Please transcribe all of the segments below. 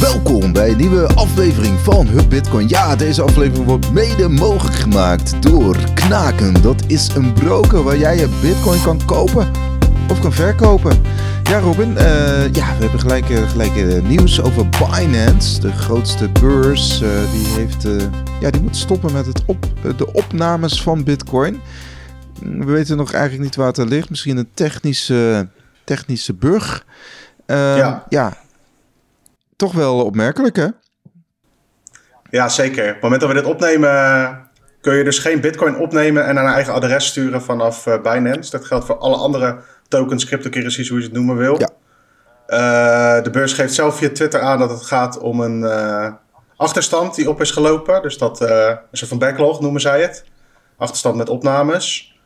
welkom bij een nieuwe aflevering van Hub Bitcoin. Ja, deze aflevering wordt mede mogelijk gemaakt door Knaken. Dat is een broker waar jij je Bitcoin kan kopen of kan verkopen. Ja, Robin, eh, ja, we hebben gelijk, eh, gelijk eh, nieuws over Binance, de grootste beurs. die, heeft, ja, die moet stoppen met het op, de opnames van Bitcoin. Mm, We weten nog eigenlijk niet waar het aan ligt. Misschien een technische, technische bug. Eh, Ja. ja, toch wel opmerkelijk, hè? Ja, zeker. Op het moment dat we dit opnemen, kun je dus geen bitcoin opnemen en naar een eigen adres sturen vanaf eh, Binance. Dat geldt voor alle andere tokens, cryptocurrencies, hoe je het noemen wil. Ja. Eh, de beurs geeft zelf via Twitter aan dat het gaat om een eh, achterstand die op is gelopen. Dus dat eh, een soort van backlog noemen zij het. Achterstand met opnames.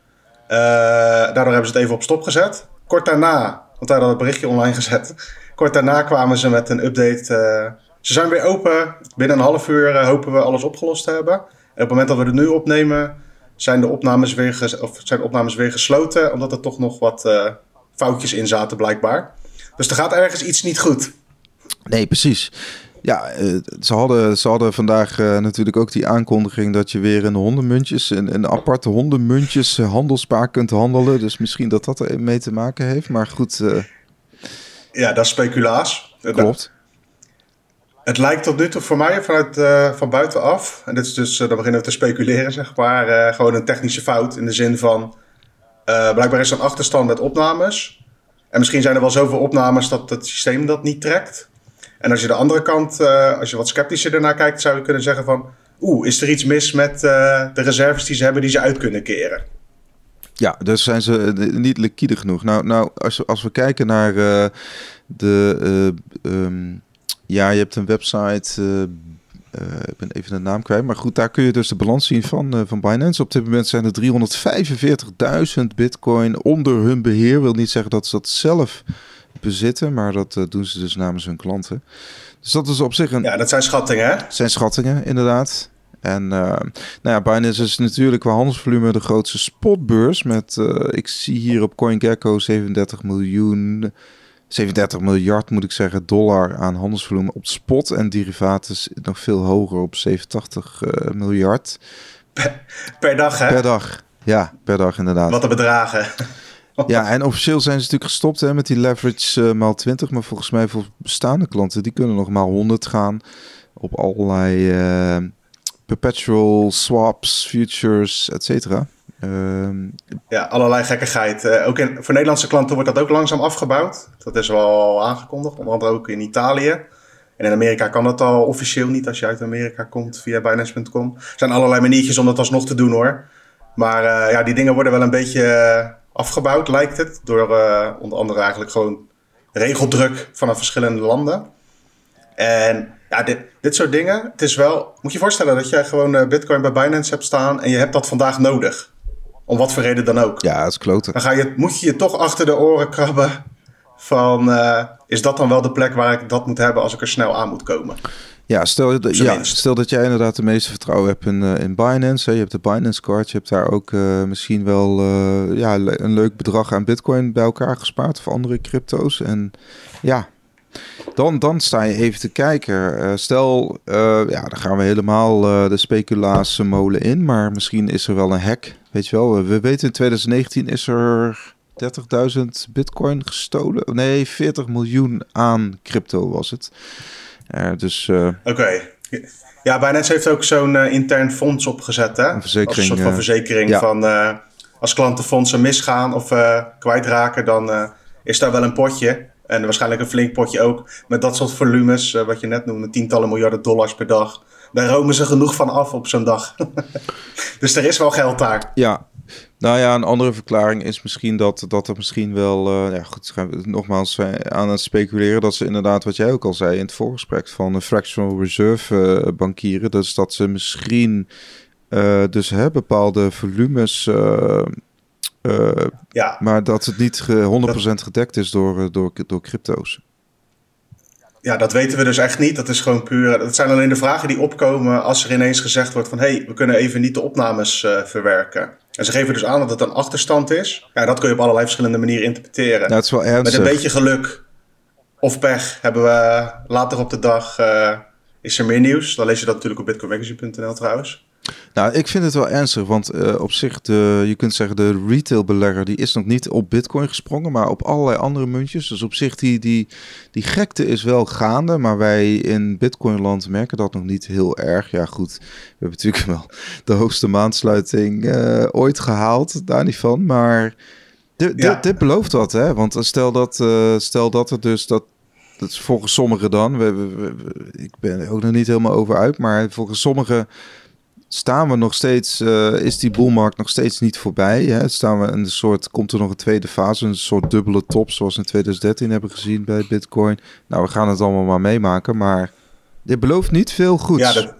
Daardoor hebben ze het even op stop gezet. Kort daarna, want daar hadden we het berichtje online gezet. Kort daarna kwamen ze met een update. eh, ze zijn weer open. Binnen een half uur eh, hopen we alles opgelost te hebben. En op het moment dat we het nu opnemen, zijn de opnames weer, of zijn de opnames weer gesloten. Omdat er toch nog wat eh, foutjes in zaten, blijkbaar. Dus er gaat ergens iets niet goed. Nee, precies. Ja, ze, hadden, ze hadden vandaag natuurlijk ook die aankondiging dat je weer in hondenmuntjes, in, in aparte hondenmuntjes handelspaar kunt handelen. Dus misschien dat dat er mee te maken heeft. Maar goed, Ja, dat is speculaas. klopt. Het lijkt tot nu toe voor mij vanuit uh, van buitenaf. En dit is dus, uh, dan beginnen we te speculeren, zeg maar. Uh, gewoon een technische fout in de zin van. Blijkbaar is er een achterstand met opnames. En misschien zijn er wel zoveel opnames dat het systeem dat niet trekt. En als je de andere kant, als je wat sceptischer ernaar kijkt, zou je kunnen zeggen van. Oeh, is er iets mis met de reserves die ze hebben die ze uit kunnen keren? Ja, dus zijn ze niet liquide genoeg. Nou, nou als, als we kijken naar uh, de. Uh, um, ja, je hebt een website. Uh, ik ben even de naam kwijt. Maar goed, daar kun je dus de balans zien van, van Binance. Op dit moment zijn er 345.000 bitcoin onder hun beheer. Wil niet zeggen dat ze dat zelf bezitten. Maar dat uh, doen ze dus namens hun klanten. Dus dat is op zich een. Ja, dat zijn schattingen, hè? Zijn schattingen, inderdaad. En uh, nou ja, Binance is natuurlijk qua handelsvolume de grootste spotbeurs. Met, uh, ik zie hier op CoinGecko 37 miljoen, 37 miljard moet ik zeggen, dollar aan handelsvolume op spot. En derivaten nog veel hoger op 87 uh, miljard. Per, per, dag, hè? Per dag, ja, per dag inderdaad. Wat de bedragen. Ja, en officieel zijn ze natuurlijk gestopt hè, met die leverage uh, maal 20. Maar volgens mij voor bestaande klanten, die kunnen nog maal 100 gaan op allerlei uh, perpetual swaps, futures, et cetera. Uh, ja, allerlei gekkigheid. Uh, ook in, voor Nederlandse klanten wordt dat ook langzaam afgebouwd. Dat is wel aangekondigd, onder andere ook in Italië. En in Amerika kan dat al officieel niet als je uit Amerika komt via Binance.com. Er zijn allerlei maniertjes om dat alsnog te doen hoor. Maar uh, ja, die dingen worden wel een beetje afgebouwd, lijkt het. Door onder andere eigenlijk gewoon regeldruk vanaf verschillende landen. En ja, dit, dit soort dingen. Het is wel, moet je voorstellen dat jij gewoon uh, Bitcoin bij Binance hebt staan en je hebt dat vandaag nodig. Om wat voor reden dan ook. Ja, dat is kloten. Dan ga je, moet je je toch achter de oren krabben van... Uh, is dat dan wel de plek waar ik dat moet hebben als ik er snel aan moet komen? Ja, stel, ja, stel dat jij inderdaad de meeste vertrouwen hebt in, uh, in Binance. Hè. Je hebt de Binance Card. Je hebt daar ook uh, misschien wel uh, ja, een leuk bedrag aan Bitcoin bij elkaar gespaard. Of andere crypto's. En ja, dan, dan sta je even te kijken. Uh, stel, uh, ja, dan gaan we helemaal uh, de speculaasmolen in. Maar misschien is er wel een hack. Weet je wel, we weten in 2019 is er 30.000 bitcoin gestolen. Nee, 40 miljoen aan crypto was het. dus... Oké. Okay. Ja, Binance heeft ook zo'n intern fonds opgezet, hè? Een verzekering. Als een soort van verzekering ja. van... als klantenfondsen misgaan of kwijtraken, dan is daar wel een potje. En waarschijnlijk een flink potje ook. Met dat soort volumes, uh, wat je net noemde, tientallen miljarden dollars per dag. Daar romen ze genoeg van af op zo'n dag. dus er is wel geld daar. Ja. Nou ja, een andere verklaring is misschien dat, dat er misschien wel... Uh, ja goed, nogmaals aan het speculeren... dat ze inderdaad, wat jij ook al zei in het voorgesprek... van een fractional reserve bankieren. Dus dat ze misschien dus hè, bepaalde volumes... ja. Maar dat het niet 100% dat... gedekt is door, door, door crypto's. Ja, dat weten we dus echt niet. Dat is gewoon puur. Dat zijn alleen de vragen die opkomen als er ineens gezegd wordt van hé, hey, we kunnen even niet de opnames uh, verwerken. En ze geven dus aan dat het een achterstand is. Ja, dat kun je op allerlei verschillende manieren interpreteren. Nou, het is wel ernstig. Met een beetje geluk of pech hebben we later op de dag is er meer nieuws. Dan lees je dat natuurlijk op bitcoinmagazine.nl trouwens. Nou, ik vind het wel ernstig, want uh, op zich, de, je kunt zeggen, de retailbelegger die is nog niet op bitcoin gesprongen, maar op allerlei andere muntjes. Dus op zich, die, die, die gekte is wel gaande, maar wij in bitcoinland merken dat nog niet heel erg. Ja goed, we hebben natuurlijk wel de hoogste maansluiting uh, ooit gehaald, daar niet van, maar... Dit, ja. dit, belooft wat, hè? Want stel dat, uh, stel dat er dus dat dat is volgens sommigen dan. We, we, we, ik ben er ook nog niet helemaal over uit. Maar volgens sommigen staan we nog steeds, uh, is die boelmarkt nog steeds niet voorbij. Hè? Staan we in een soort, komt er nog een tweede fase, een soort dubbele top, zoals we in 2013 hebben gezien bij Bitcoin. Nou, we gaan het allemaal maar meemaken, maar dit belooft niet veel goeds. Ja, dat...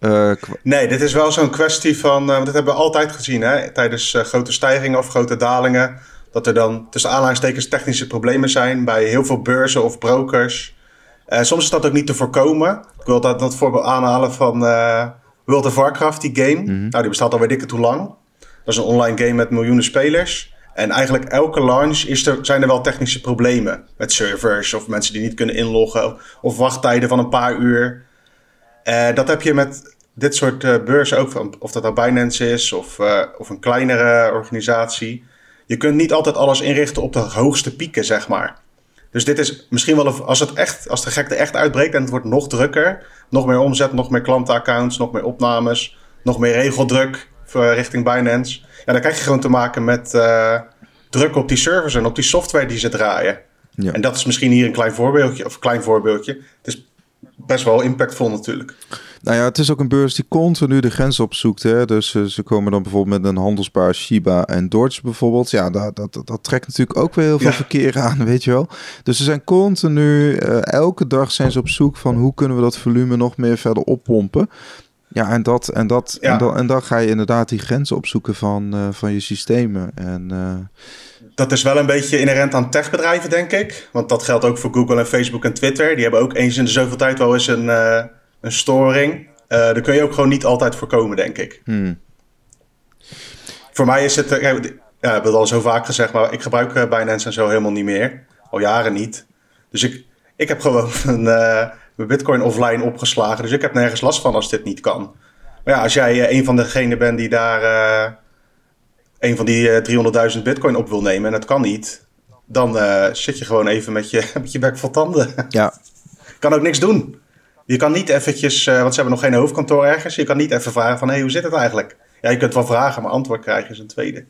Uh, nee, dit is wel zo'n kwestie van, uh, dat hebben we altijd gezien hè? tijdens grote stijgingen of grote dalingen. Dat er dan tussen aanhalingstekens technische problemen zijn bij heel veel beurzen of brokers. soms is dat ook niet te voorkomen. Ik wil dat, dat voorbeeld aanhalen van World of Warcraft, die game. Mhm. Nou, die bestaat al weet ik het hoe lang. Dat is een online game met miljoenen spelers. En eigenlijk elke launch is er, zijn er wel technische problemen. Met servers of mensen die niet kunnen inloggen. Of, wachttijden van een paar uur. Uh, dat heb je met dit soort uh, beurzen ook. Of dat nou Binance is of, uh, of een kleinere organisatie. Je kunt niet altijd alles inrichten op de hoogste pieken, zeg maar. Dus dit is misschien wel, een, als, het echt, als de gekte echt uitbreekt en het wordt nog drukker, nog meer omzet, nog meer klantenaccounts, nog meer opnames, nog meer regeldruk richting Binance. Ja, dan krijg je gewoon te maken met uh, druk op die servers en op die software die ze draaien. Ja. En dat is misschien hier een klein voorbeeldje, of klein voorbeeldje. Het is best wel impactvol natuurlijk. Nou ja, het is ook een beurs die continu de grens opzoekt. Hè? Dus uh, ze komen dan bijvoorbeeld met een handelspaar Shiba en Dodge bijvoorbeeld. Ja, dat, dat, dat trekt natuurlijk ook weer heel veel verkeer aan, weet je wel. Dus ze zijn continu, uh, elke dag zijn ze op zoek van hoe kunnen we dat volume nog meer verder oppompen. Ja, en, dat, en, dat, ja. en, dan, en dan ga je inderdaad die grenzen opzoeken van, uh, van je systemen. En, dat is wel een beetje inherent aan techbedrijven, denk ik. Want dat geldt ook voor Google en Facebook en Twitter. Die hebben ook eens in de zoveel tijd wel eens een een storing. Uh, daar kun je ook gewoon niet altijd voorkomen, denk ik. Hmm. Voor mij is het, uh, ja, ik heb het al zo vaak gezegd, maar ik gebruik uh, Binance en zo helemaal niet meer. Al jaren niet. Dus ik, ik heb gewoon een, mijn Bitcoin offline opgeslagen. Dus ik heb nergens last van als dit niet kan. Maar ja, als jij een van degenen bent die daar een van die 300.000 Bitcoin op wil nemen en het kan niet, dan zit je gewoon even met je, met je bek vol tanden. Ja. kan ook niks doen. Je kan niet eventjes, uh, want ze hebben nog geen hoofdkantoor ergens. Je kan niet even vragen van, hé, hey, hoe zit het eigenlijk? Ja, je kunt wel vragen, maar antwoord krijgen is een tweede.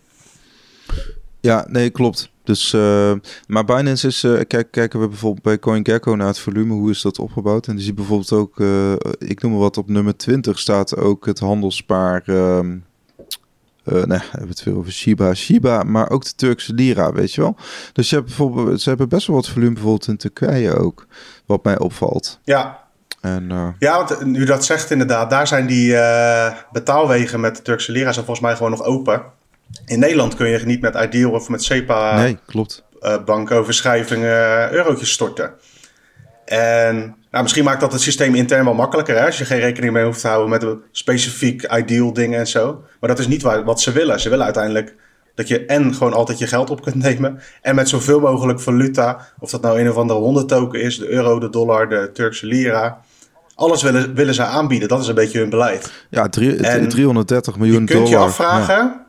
Ja, nee, klopt. Dus, uh, maar Binance is, uh, kijk, kijken we bijvoorbeeld bij CoinGecko naar het volume, hoe is dat opgebouwd? En je ziet bijvoorbeeld ook, uh, ik noem maar wat, op nummer 20 staat ook het handelspaar, uh, nee, we hebben het veel over Shiba, Shiba, maar ook de Turkse lira, weet je wel? Dus je hebt bijvoorbeeld, ze hebben best wel wat volume bijvoorbeeld in Turkije ook, wat mij opvalt. Ja, en, uh... Ja, want nu dat zegt inderdaad, daar zijn die uh, betaalwegen met de Turkse lira zijn volgens mij gewoon nog open. In Nederland kun je niet met Ideal of met SEPA nee, klopt. Uh, bankoverschrijvingen eurotjes storten. En nou, misschien maakt dat het systeem intern wel makkelijker. Hè? Als je geen rekening mee hoeft te houden met een specifiek ideal dingen en zo. Maar dat is niet wat ze willen. Ze willen uiteindelijk dat je en gewoon altijd je geld op kunt nemen. En met zoveel mogelijk valuta. Of dat nou een of andere hondentoken is. De euro, de dollar, de Turkse lira. Alles willen, willen ze aanbieden. Dat is een beetje hun beleid. Ja, drie, 330 miljoen dollar. Je kunt je afvragen,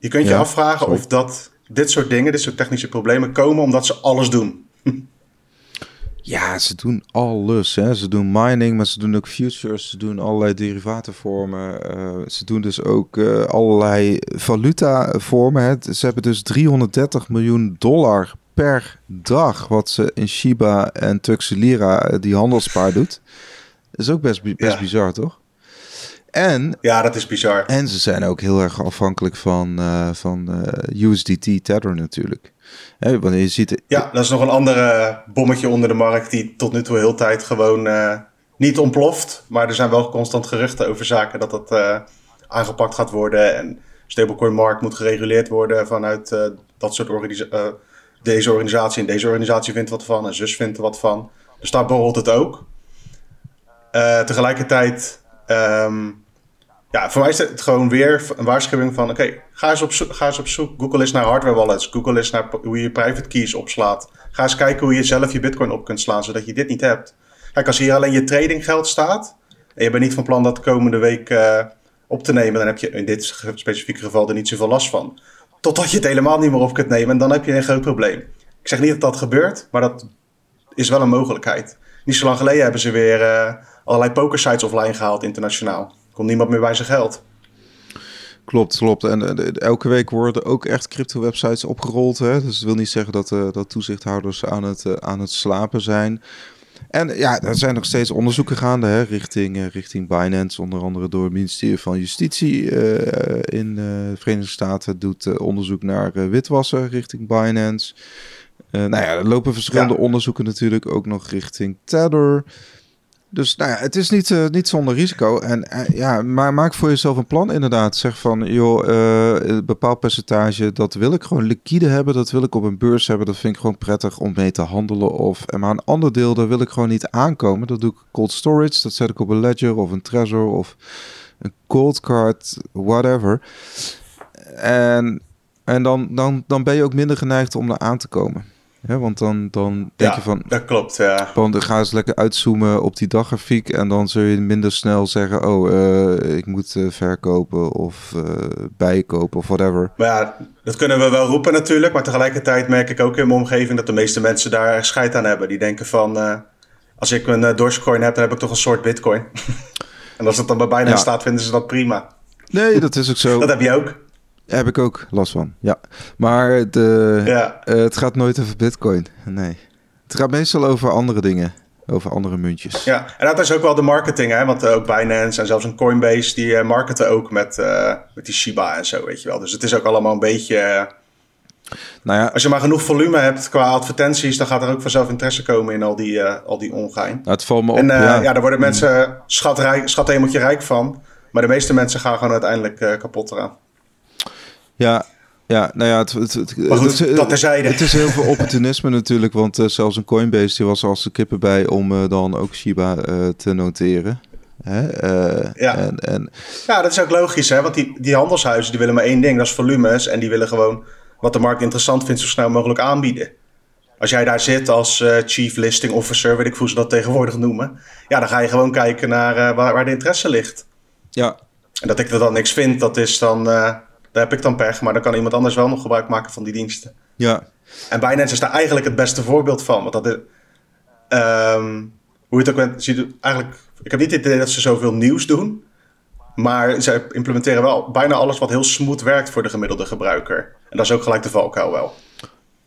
je kunt je afvragen of dat dit soort dingen, dit soort technische problemen komen omdat ze alles doen. Ja, ze doen alles. Hè. Ze doen mining, maar ze doen ook futures. Ze doen allerlei derivatenvormen. Uh, ze doen dus ook uh, allerlei valutavormen. Hè. Ze hebben dus 330 miljoen dollar per dag wat ze in Shiba en Turkse Lira, eh, die handelspaar doet. Dat is ook best, best bizar, toch? En, ja, dat is bizar. En ze zijn ook heel erg afhankelijk van, uh, van uh, USDT Tether natuurlijk. Hè, wanneer je ziet... Ja, dat is nog een andere bommetje onder de markt die tot nu toe heel tijd gewoon uh, niet ontploft. Maar er zijn wel constant geruchten over zaken dat dat aangepakt gaat worden. En stablecoin markt moet gereguleerd worden vanuit dat soort organisaties deze organisatie en deze organisatie vindt wat van en zus vindt er wat van. Dus daar borrelt het ook. Uh, tegelijkertijd, um, ja, voor mij is het gewoon weer een waarschuwing van... oké, ga, eens op ga eens op zoek. Google eens naar hardware wallets. Google eens naar hoe je private keys opslaat. Ga eens kijken hoe je zelf je bitcoin op kunt slaan... zodat je dit niet hebt. Kijk, als hier alleen je trading geld staat... en je bent niet van plan dat de komende week uh, op te nemen... dan heb je in dit specifieke geval er niet zoveel last van. Totdat je het helemaal niet meer op kunt nemen... en dan heb je een groot probleem. Ik zeg niet dat dat gebeurt, maar dat is wel een mogelijkheid. Niet zo lang geleden hebben ze weer uh, allerlei pokersites offline gehaald internationaal komt niemand meer bij zijn geld. Klopt, klopt. En elke week worden ook echt crypto-websites opgerold. Hè? Dus dat wil niet zeggen dat, uh, dat toezichthouders aan het, aan het slapen zijn. En ja, er zijn nog steeds onderzoeken gaande hè, richting, uh, richting Binance. Onder andere door het ministerie van Justitie in de Verenigde Staten doet onderzoek naar witwassen richting Binance. nou ja, er lopen verschillende onderzoeken natuurlijk ook nog richting Tether. Dus nou het is niet, uh, niet zonder risico. En uh, ja, maar maak voor jezelf een plan inderdaad. Zeg van, joh, uh, een bepaald percentage, dat wil ik gewoon liquide hebben. Dat wil ik op een beurs hebben. Dat vind ik gewoon prettig om mee te handelen. Of, maar een ander deel, daar wil ik gewoon niet aankomen. Dat doe ik cold storage. Dat zet ik op een ledger of een trezor of een cold card, whatever. En, en dan, dan, dan ben je ook minder geneigd om er aan te komen. Ja, want dan, dan denk je van... dat klopt, ja. Dan ga eens lekker uitzoomen op die daggrafiek... en dan zul je minder snel zeggen... oh, uh, ik moet uh, verkopen of uh, bijkopen of whatever. Maar ja, dat kunnen we wel roepen natuurlijk... maar tegelijkertijd merk ik ook in mijn omgeving... dat de meeste mensen daar scheid aan hebben. Die denken van... als ik een Dogecoin heb, dan heb ik toch een soort bitcoin. en als het dan bij bijna ja. staat, vinden ze dat prima. Nee, dat is ook zo. dat heb je ook. Heb ik ook last van, ja. Maar de, ja. Uh, het gaat nooit over bitcoin, nee. Het gaat meestal over andere dingen, over andere muntjes. Ja, en dat is ook wel de marketing, hè. Want ook Binance en zelfs een Coinbase, die uh, marketen ook met, uh, met die Shiba en zo, weet je wel. Dus het is ook allemaal een beetje... Nou ja, Als je maar genoeg volume hebt qua advertenties, dan gaat er ook vanzelf interesse komen in al die, al die ongein. Nou, het valt me op. En ja. ja, daar worden mensen schatrijk, schat rijk van. Maar de meeste mensen gaan gewoon uiteindelijk kapot eraan. Ja, ja, nou ja, het, het, het, goed, het, dat terzijde. Het is heel veel opportunisme natuurlijk, want uh, zelfs een Coinbase die was als de kippen bij om uh, dan ook Shiba uh, te noteren. Hè? ja. En, en... ja, dat is ook logisch, hè? want die, die handelshuizen die willen maar één ding, dat is volumes. En die willen gewoon wat de markt interessant vindt zo snel mogelijk aanbieden. Als jij daar zit als chief listing officer, weet ik hoe ze dat tegenwoordig noemen. Ja, dan ga je gewoon kijken naar waar, waar de interesse ligt. Ja. En dat ik er dan niks vind, dat is dan daar heb ik dan pech, maar dan kan iemand anders wel nog gebruik maken van die diensten. Ja. En Binance is daar eigenlijk het beste voorbeeld van. Want dat is, um, hoe je het ook bent, ziet eigenlijk, ik heb niet het idee dat ze zoveel nieuws doen. Maar ze implementeren wel bijna alles wat heel smooth werkt voor de gemiddelde gebruiker. En dat is ook gelijk de valkuil wel.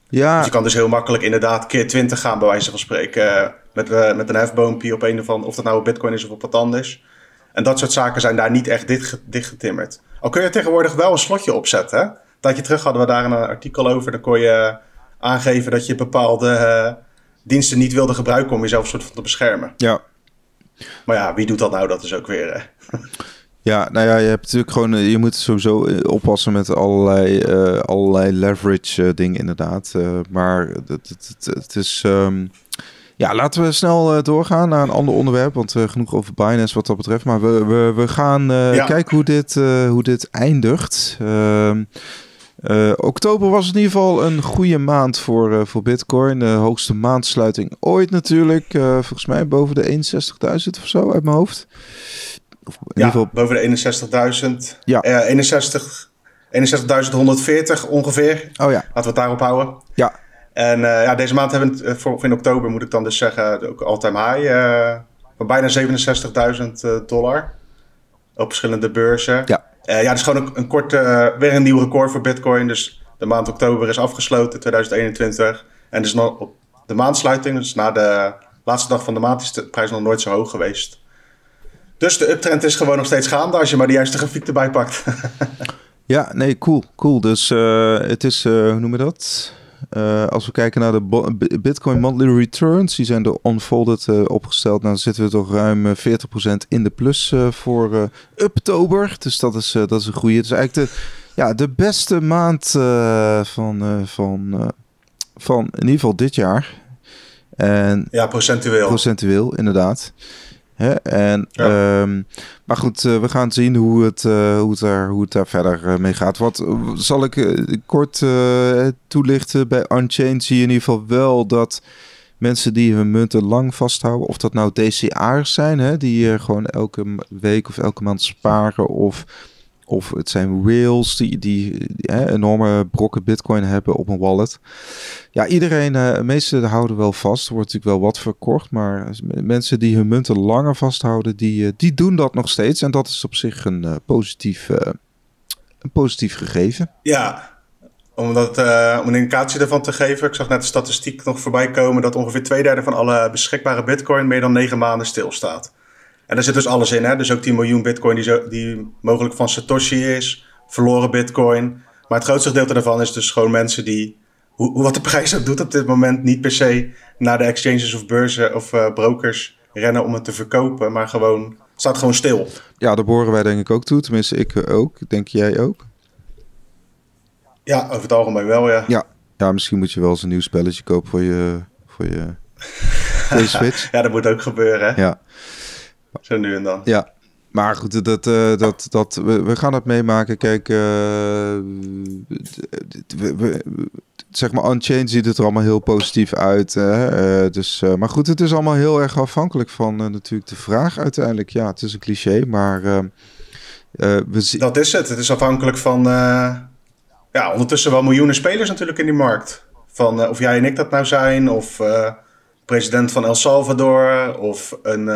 Ja. Dus je kan dus heel makkelijk inderdaad keer 20 gaan, bij wijze van spreken. Met, uh, met een hefboompje op een of andere, of dat nou Bitcoin is of op wat anders. En dat soort zaken zijn daar niet echt dicht, dichtgetimmerd. Al kun je tegenwoordig wel een slotje opzetten. Hè? Dat je terug hadden we daar een artikel over. Dan kon je aangeven dat je bepaalde uh, diensten niet wilde gebruiken om jezelf een soort van te beschermen. Ja. Maar ja, wie doet dat nou? Dat is ook weer. Ja, nou ja, je hebt natuurlijk gewoon, eh, je moet sowieso oppassen met allerlei, uh, allerlei leverage dingen inderdaad. maar het, het, het, het is, um, ja, laten we snel uh, doorgaan naar een ander onderwerp. Want uh, genoeg over Binance wat dat betreft. Maar we, we, we gaan uh, ja. kijken hoe dit, hoe dit eindigt. Ehm, oktober was in ieder geval een goede maand voor, voor Bitcoin. De hoogste maandsluiting ooit natuurlijk. volgens mij boven de 61.000 of zo uit mijn hoofd. Of in ja, ieder geval... boven de 61.000. Ja. 61, 61.140 ongeveer. Oh ja. Laten we het daarop houden. Ja. En uh, ja, deze maand hebben we, uh, voor, in oktober moet ik dan dus zeggen, ook all-time high uh, van bijna 67.000 dollar op verschillende beurzen. Ja, ja het is gewoon een, een korte, weer een nieuw record voor Bitcoin. Dus de maand oktober is afgesloten, 2021. En dus nog op de maandsluiting, dus na de laatste dag van de maand, is de prijs nog nooit zo hoog geweest. Dus de uptrend is gewoon nog steeds gaande als je maar de juiste grafiek erbij pakt. ja, nee, cool, cool. Dus het is, hoe noemen we dat? Uh, als we kijken naar de Bitcoin Monthly Returns, die zijn door Unfolded uh, opgesteld. Nou, dan zitten we toch ruim 40% eh, in de plus uh, voor oktober. Dus dat is, dat is een goede. Het is eigenlijk de, ja, de beste maand van, van, van in ieder geval dit jaar. En ja, procentueel. Procentueel, inderdaad. Hè? En, ehm, maar goed, uh, we gaan zien hoe het, uh, hoe het, daar, hoe het daar verder uh, mee gaat. Wat zal ik kort toelichten? Bij Unchained zie je in ieder geval wel dat mensen die hun munten lang vasthouden, of dat nou DCA'ers zijn, hè, die gewoon elke week of elke maand sparen, of of het zijn whales die, die, hè, enorme brokken bitcoin hebben op een wallet. Ja, iedereen, uh, de meesten houden wel vast. Er wordt natuurlijk wel wat verkocht. Maar mensen die hun munten langer vasthouden, die, uh, die doen dat nog steeds. En dat is op zich een, uh, positief, een positief gegeven. Ja, om, dat, om een indicatie ervan te geven. Ik zag net de statistiek nog voorbij komen dat ongeveer twee derde van alle beschikbare bitcoin meer dan negen maanden stilstaat. En daar zit dus alles in. Hè? Dus ook die miljoen bitcoin die, zo, die mogelijk van Satoshi is. Verloren bitcoin. Maar het grootste gedeelte daarvan is dus gewoon mensen die... Hoe, wat de prijs ook doet op dit moment... niet per se naar de exchanges of beurzen of uh, brokers rennen om het te verkopen. Maar gewoon... staat gewoon stil. Ja, daar boren wij denk ik ook toe. Tenminste, ik ook. Denk jij ook? Ja, over het algemeen wel, ja. Ja, ja misschien moet je wel eens een nieuw spelletje kopen voor je, voor je, voor je Switch. ja, dat moet ook gebeuren. Hè? Ja. Zo nu en dan. Ja, maar goed, dat, dat, dat, we, we, gaan het meemaken. Kijk, uh, we, we, zeg maar, Unchained ziet het er allemaal heel positief uit. Uh, dus, maar goed, het is allemaal heel erg afhankelijk van natuurlijk de vraag uiteindelijk. Ja, het is een cliché, maar... we dat is het. Het is afhankelijk van... ja, ondertussen wel miljoenen spelers natuurlijk in die markt. Van of jij en ik dat nou zijn, of president van El Salvador, of een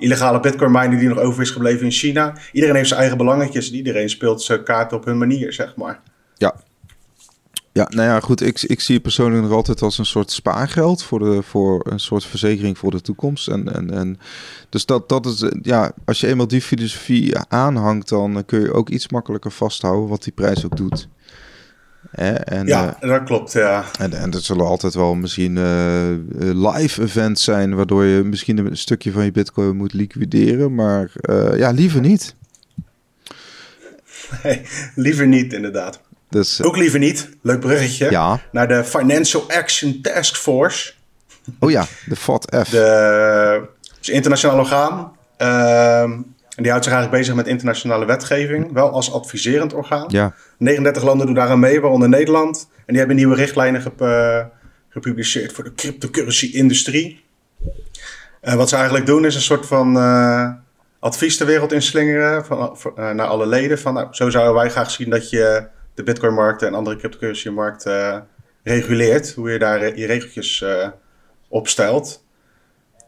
illegale bitcoin miner die nog over is gebleven in China. Iedereen heeft zijn eigen belangetjes en iedereen speelt zijn kaart op hun manier, zeg maar. Ja. Ja, nou ja, goed. Ik, ik zie het persoonlijk nog altijd als een soort spaargeld voor, de, voor een soort verzekering voor de toekomst. En, en, en dus dat, dat is, ja, als je eenmaal die filosofie aanhangt, dan kun je ook iets makkelijker vasthouden wat die prijs ook doet. En, ja, uh, dat klopt, ja. En, en er zullen altijd wel misschien uh, live events zijn... waardoor je misschien een stukje van je bitcoin moet liquideren. Maar uh, ja, liever niet. Nee, liever niet, inderdaad. Dus, Ook liever niet, leuk bruggetje, ja. naar de Financial Action Task Force. Oh ja, de FATF. De, is internationaal orgaan. En die houdt zich eigenlijk bezig met internationale wetgeving, wel als adviserend orgaan. Ja. 39 landen doen daaraan mee, waaronder Nederland. En die hebben nieuwe richtlijnen eh, gepubliceerd voor de cryptocurrency-industrie. Uh, wat ze eigenlijk doen is een soort van uh, advies de wereld inslingeren van, naar alle leden. Van, nou, zo zouden wij graag zien dat je de bitcoin-markt en andere cryptocurrency-markt reguleert. Hoe je daar je regeltjes opstelt.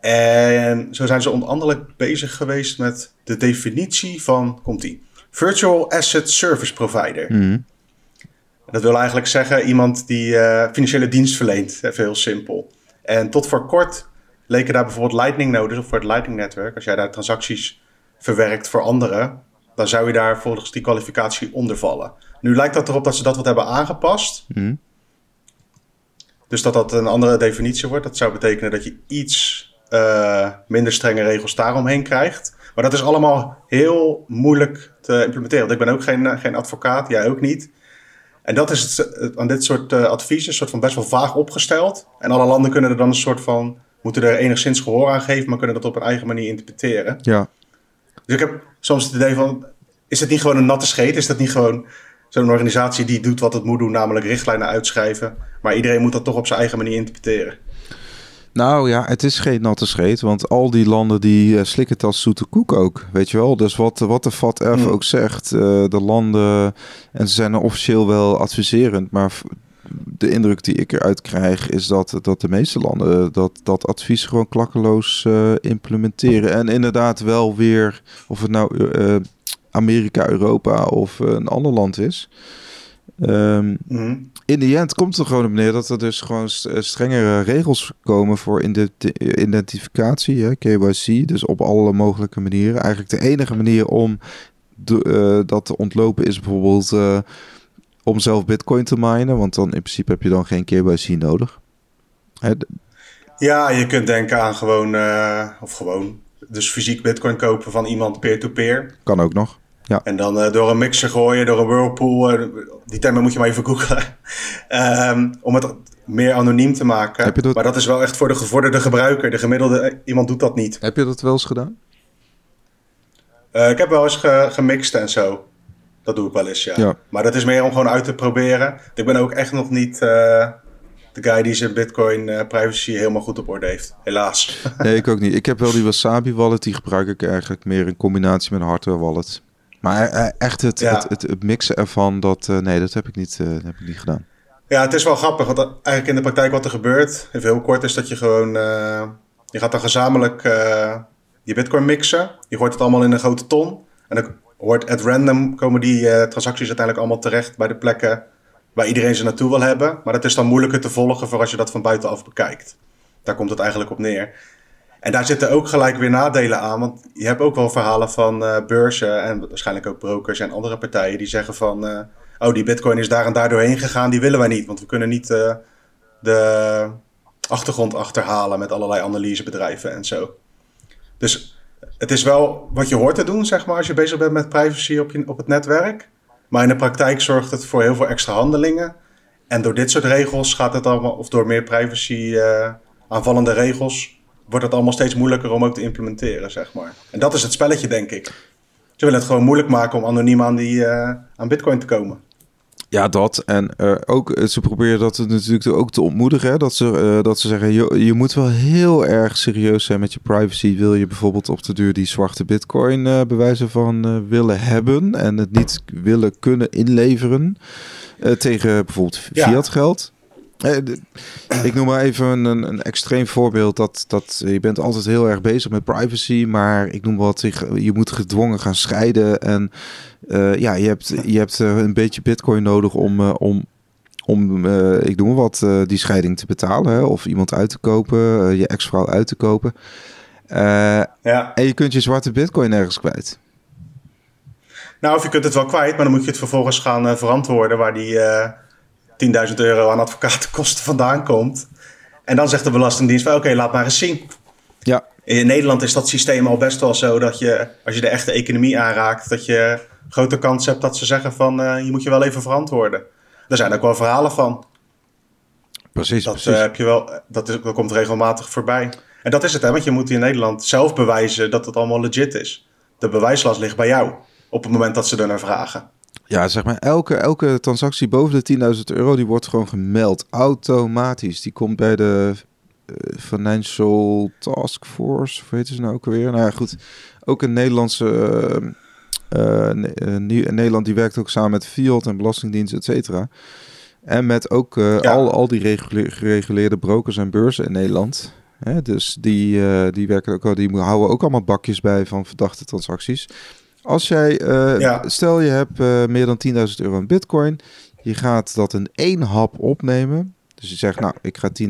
En zo zijn ze onder andere bezig geweest met de definitie van, komt ie, Virtual Asset Service Provider. Mhm. Dat wil eigenlijk zeggen iemand die uh, financiële dienst verleent, even heel simpel. En tot voor kort leken daar bijvoorbeeld Lightning nodig, of voor het Lightning-netwerk. Als jij daar transacties verwerkt voor anderen, dan zou je daar volgens die kwalificatie onder vallen. Nu lijkt dat erop dat ze dat wat hebben aangepast. Mhm. Dus dat dat een andere definitie wordt. Dat zou betekenen dat je iets uh, minder strenge regels daaromheen krijgt. Maar dat is allemaal heel moeilijk te implementeren. Want ik ben ook geen, eh, geen advocaat, jij ook niet. En dat is het, aan dit soort uh, adviezen, een soort van best wel vaag opgesteld. En alle landen kunnen er dan een soort van, moeten er enigszins gehoor aan geven, maar kunnen dat op een eigen manier interpreteren. Ja. Dus ik heb soms het idee van, is het niet gewoon een natte scheet? Is dat niet gewoon zo'n organisatie die doet wat het moet doen, namelijk richtlijnen uitschrijven, maar iedereen moet dat toch op zijn eigen manier interpreteren? Nou ja, het is geen natte scheet, want al die landen die uh, slikken het als zoete koek ook, weet je wel. Dus wat, wat de FATF mm. ook zegt, uh, de landen, en ze zijn officieel wel adviserend, maar de indruk die ik eruit krijg is dat, dat de meeste landen dat, dat advies gewoon klakkeloos uh, implementeren. En inderdaad wel weer, of het nou Amerika, Europa of een ander land is... Um, mm in de end komt het er gewoon op neer dat er dus gewoon eh, strengere regels komen voor identificatie, hè, KYC. Dus op alle mogelijke manieren. Eigenlijk de enige manier om de, uh, dat te ontlopen is bijvoorbeeld uh, om zelf bitcoin te minen. Want dan in principe heb je dan geen KYC nodig. Hè, ja, je kunt denken aan gewoon, uh, of gewoon, dus fysiek bitcoin kopen van iemand peer-to-peer. -peer. Kan ook nog. Ja. En dan uh, door een mixer gooien, door een whirlpool. Uh, die termen moet je maar even googlen. um, om het meer anoniem te maken. Dat... Maar dat is wel echt voor de gevorderde gebruiker. De gemiddelde iemand doet dat niet. Heb je dat wel eens gedaan? Uh, ik heb wel eens ge gemixt en zo. Dat doe ik wel eens, ja. ja. Maar dat is meer om gewoon uit te proberen. Ik ben ook echt nog niet de guy die zijn Bitcoin uh, privacy helemaal goed op orde heeft. Helaas. Nee, ik ook niet. Ik heb wel die Wasabi wallet. Die gebruik ik eigenlijk meer in combinatie met een hardware wallet. Maar echt het, het, het, het, mixen ervan, dat, nee, dat heb ik, niet, heb ik niet gedaan. Ja, het is wel grappig. Want eigenlijk in de praktijk wat er gebeurt, even heel kort, is dat je gewoon... je gaat dan gezamenlijk je bitcoin mixen. Je gooit het allemaal in een grote ton. En dan hoort at random komen die uh, transacties uiteindelijk allemaal terecht bij de plekken waar iedereen ze naartoe wil hebben. Maar dat is dan moeilijker te volgen voor als je dat van buitenaf bekijkt. Daar komt het eigenlijk op neer. En daar zitten ook gelijk weer nadelen aan. Want je hebt ook wel verhalen van uh, beurzen en waarschijnlijk ook brokers en andere partijen die zeggen van... Uh, oh, die bitcoin is daar en daar doorheen gegaan, die willen wij niet. Want we kunnen niet uh, de achtergrond achterhalen met allerlei analysebedrijven en zo. Dus het is wel wat je hoort te doen, zeg maar, als je bezig bent met privacy op, je, op het netwerk. Maar in de praktijk zorgt het voor heel veel extra handelingen. En door dit soort regels gaat het allemaal, of door meer privacy aanvallende regels, wordt het allemaal steeds moeilijker om ook te implementeren, zeg maar. En dat is het spelletje, denk ik. Ze willen het gewoon moeilijk maken om anoniem aan, die, uh, aan Bitcoin te komen. Ja, dat. En uh, ook, eh, ze proberen dat natuurlijk ook te ontmoedigen. Dat, ze, uh, dat ze zeggen, je, je moet wel heel erg serieus zijn met je privacy. Wil je bijvoorbeeld op de duur die zwarte bitcoin uh, bewijzen van willen hebben. En het niet willen kunnen inleveren. tegen bijvoorbeeld fiat geld. Ik noem maar even een, een extreem voorbeeld. Dat, dat je bent altijd heel erg bezig met privacy. Maar ik noem wat, je moet gedwongen gaan scheiden. En uh, ja, je hebt, je hebt uh, een beetje bitcoin nodig om, uh, om, om ik noem wat, die scheiding te betalen. Hè? Of iemand uit te kopen, je ex-vrouw uit te kopen. ja. En je kunt je zwarte bitcoin ergens kwijt. Nou, of je kunt het wel kwijt, maar dan moet je het vervolgens gaan verantwoorden waar die 10.000 euro aan advocatenkosten vandaan komt. En dan zegt de Belastingdienst van oké, laat maar eens zien. Ja. In Nederland is dat systeem al best wel zo dat je, als je de echte economie aanraakt, dat je grote kans hebt dat ze zeggen van uh, je moet je wel even verantwoorden. Daar zijn ook wel verhalen van. Precies, dat, precies. Uh, heb je wel, dat, is, dat komt regelmatig voorbij. En dat is het, hè, want je moet in Nederland zelf bewijzen dat het allemaal legit is. De bewijslast ligt bij jou op het moment dat ze er naar vragen. Ja, zeg maar, elke, elke transactie boven de 10.000 euro, die wordt gewoon gemeld. Automatisch. Die komt bij de uh, Financial Task Force, hoe heet ze nou ook alweer? Nou ja, goed. Ook een Nederlandse... Uh, Nederland die werkt ook samen met Fiat en Belastingdienst, et cetera. En met ook ja. al, al die gereguleerde brokers en beurzen in Nederland. Hè, dus die, die werken ook al, die houden ook allemaal bakjes bij van verdachte transacties. Als jij, uh, ja. stel je hebt uh, meer dan 10.000 euro in bitcoin. Je gaat dat in één hap opnemen. Dus je zegt, nou, ik ga 10.000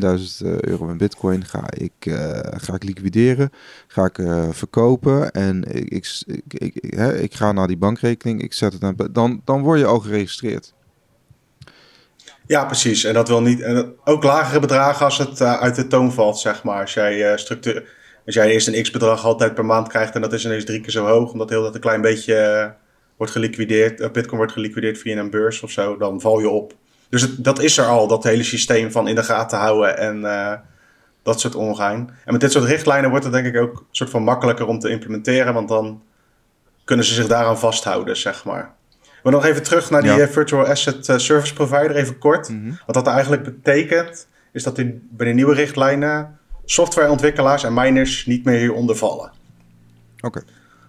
euro in bitcoin, ga ik, uh, ga ik liquideren, ga ik verkopen en ik, ik, ik, ik, hè, ik ga naar die bankrekening, ik zet het aan, dan, dan word je al geregistreerd. Ja, precies. En dat wil niet, en ook lagere bedragen als het uit de toon valt, zeg maar. Als jij structuur als jij eerst een x-bedrag altijd per maand krijgt en dat is ineens drie keer zo hoog, omdat heel dat een klein beetje uh, wordt geliquideerd, uh, Bitcoin wordt geliquideerd via een beurs of zo, dan val je op. Dus het, dat is er al, dat hele systeem van in de gaten houden en uh, dat soort ongein. En met dit soort richtlijnen wordt het denk ik ook een soort van makkelijker om te implementeren, want dan kunnen ze zich daaraan vasthouden, zeg maar. Maar nog even terug naar die ja. Virtual Asset Service Provider, even kort. Mm -hmm. Wat dat eigenlijk betekent, is dat in, bij de nieuwe richtlijnen softwareontwikkelaars en miners niet meer hieronder vallen. Oké.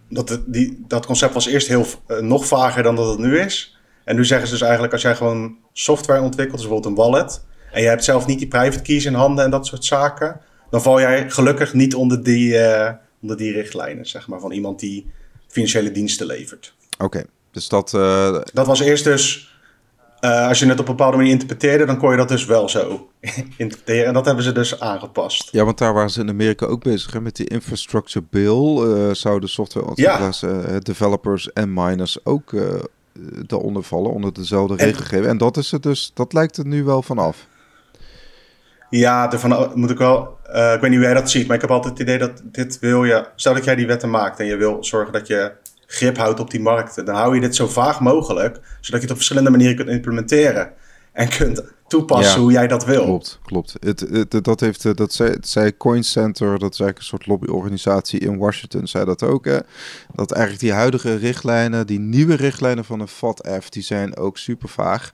Dat, die, dat concept was eerst heel, uh, nog vager dan dat het nu is. En nu zeggen ze dus eigenlijk, als jij gewoon software ontwikkelt, dus bijvoorbeeld een wallet, en je hebt zelf niet die private keys in handen en dat soort zaken, dan val jij gelukkig niet onder die, uh, onder die richtlijnen, zeg maar, van iemand die financiële diensten levert. Oké, dus dat... Uh... Dat was eerst dus uh, als je het op een bepaalde manier interpreteerde, dan kon je dat dus wel zo interpreteren. En dat hebben ze dus aangepast. Ja, want daar waren ze in Amerika ook bezig hè, met die infrastructure bill. Uh, zouden softwareontwikkelaars, ja. uh, developers en miners ook daaronder vallen, onder dezelfde en, regelgeving. En dat is het dus, dat lijkt er nu wel vanaf. Ja, ervan moet ik wel. ik weet niet hoe jij dat ziet, maar ik heb altijd het idee dat dit wil je. Stel dat jij die wetten maakt en je wil zorgen dat je grip houdt op die markten. Dan hou je dit zo vaag mogelijk, zodat je het op verschillende manieren kunt implementeren. en kunt toepassen hoe jij dat wil. Klopt, klopt. Het, het, dat, heeft, eh, dat zei, zei Coin Center, dat is eigenlijk een soort lobbyorganisatie in Washington, zei dat ook. Hè? Dat eigenlijk die huidige richtlijnen, die nieuwe richtlijnen van een FATF, die zijn ook super vaag.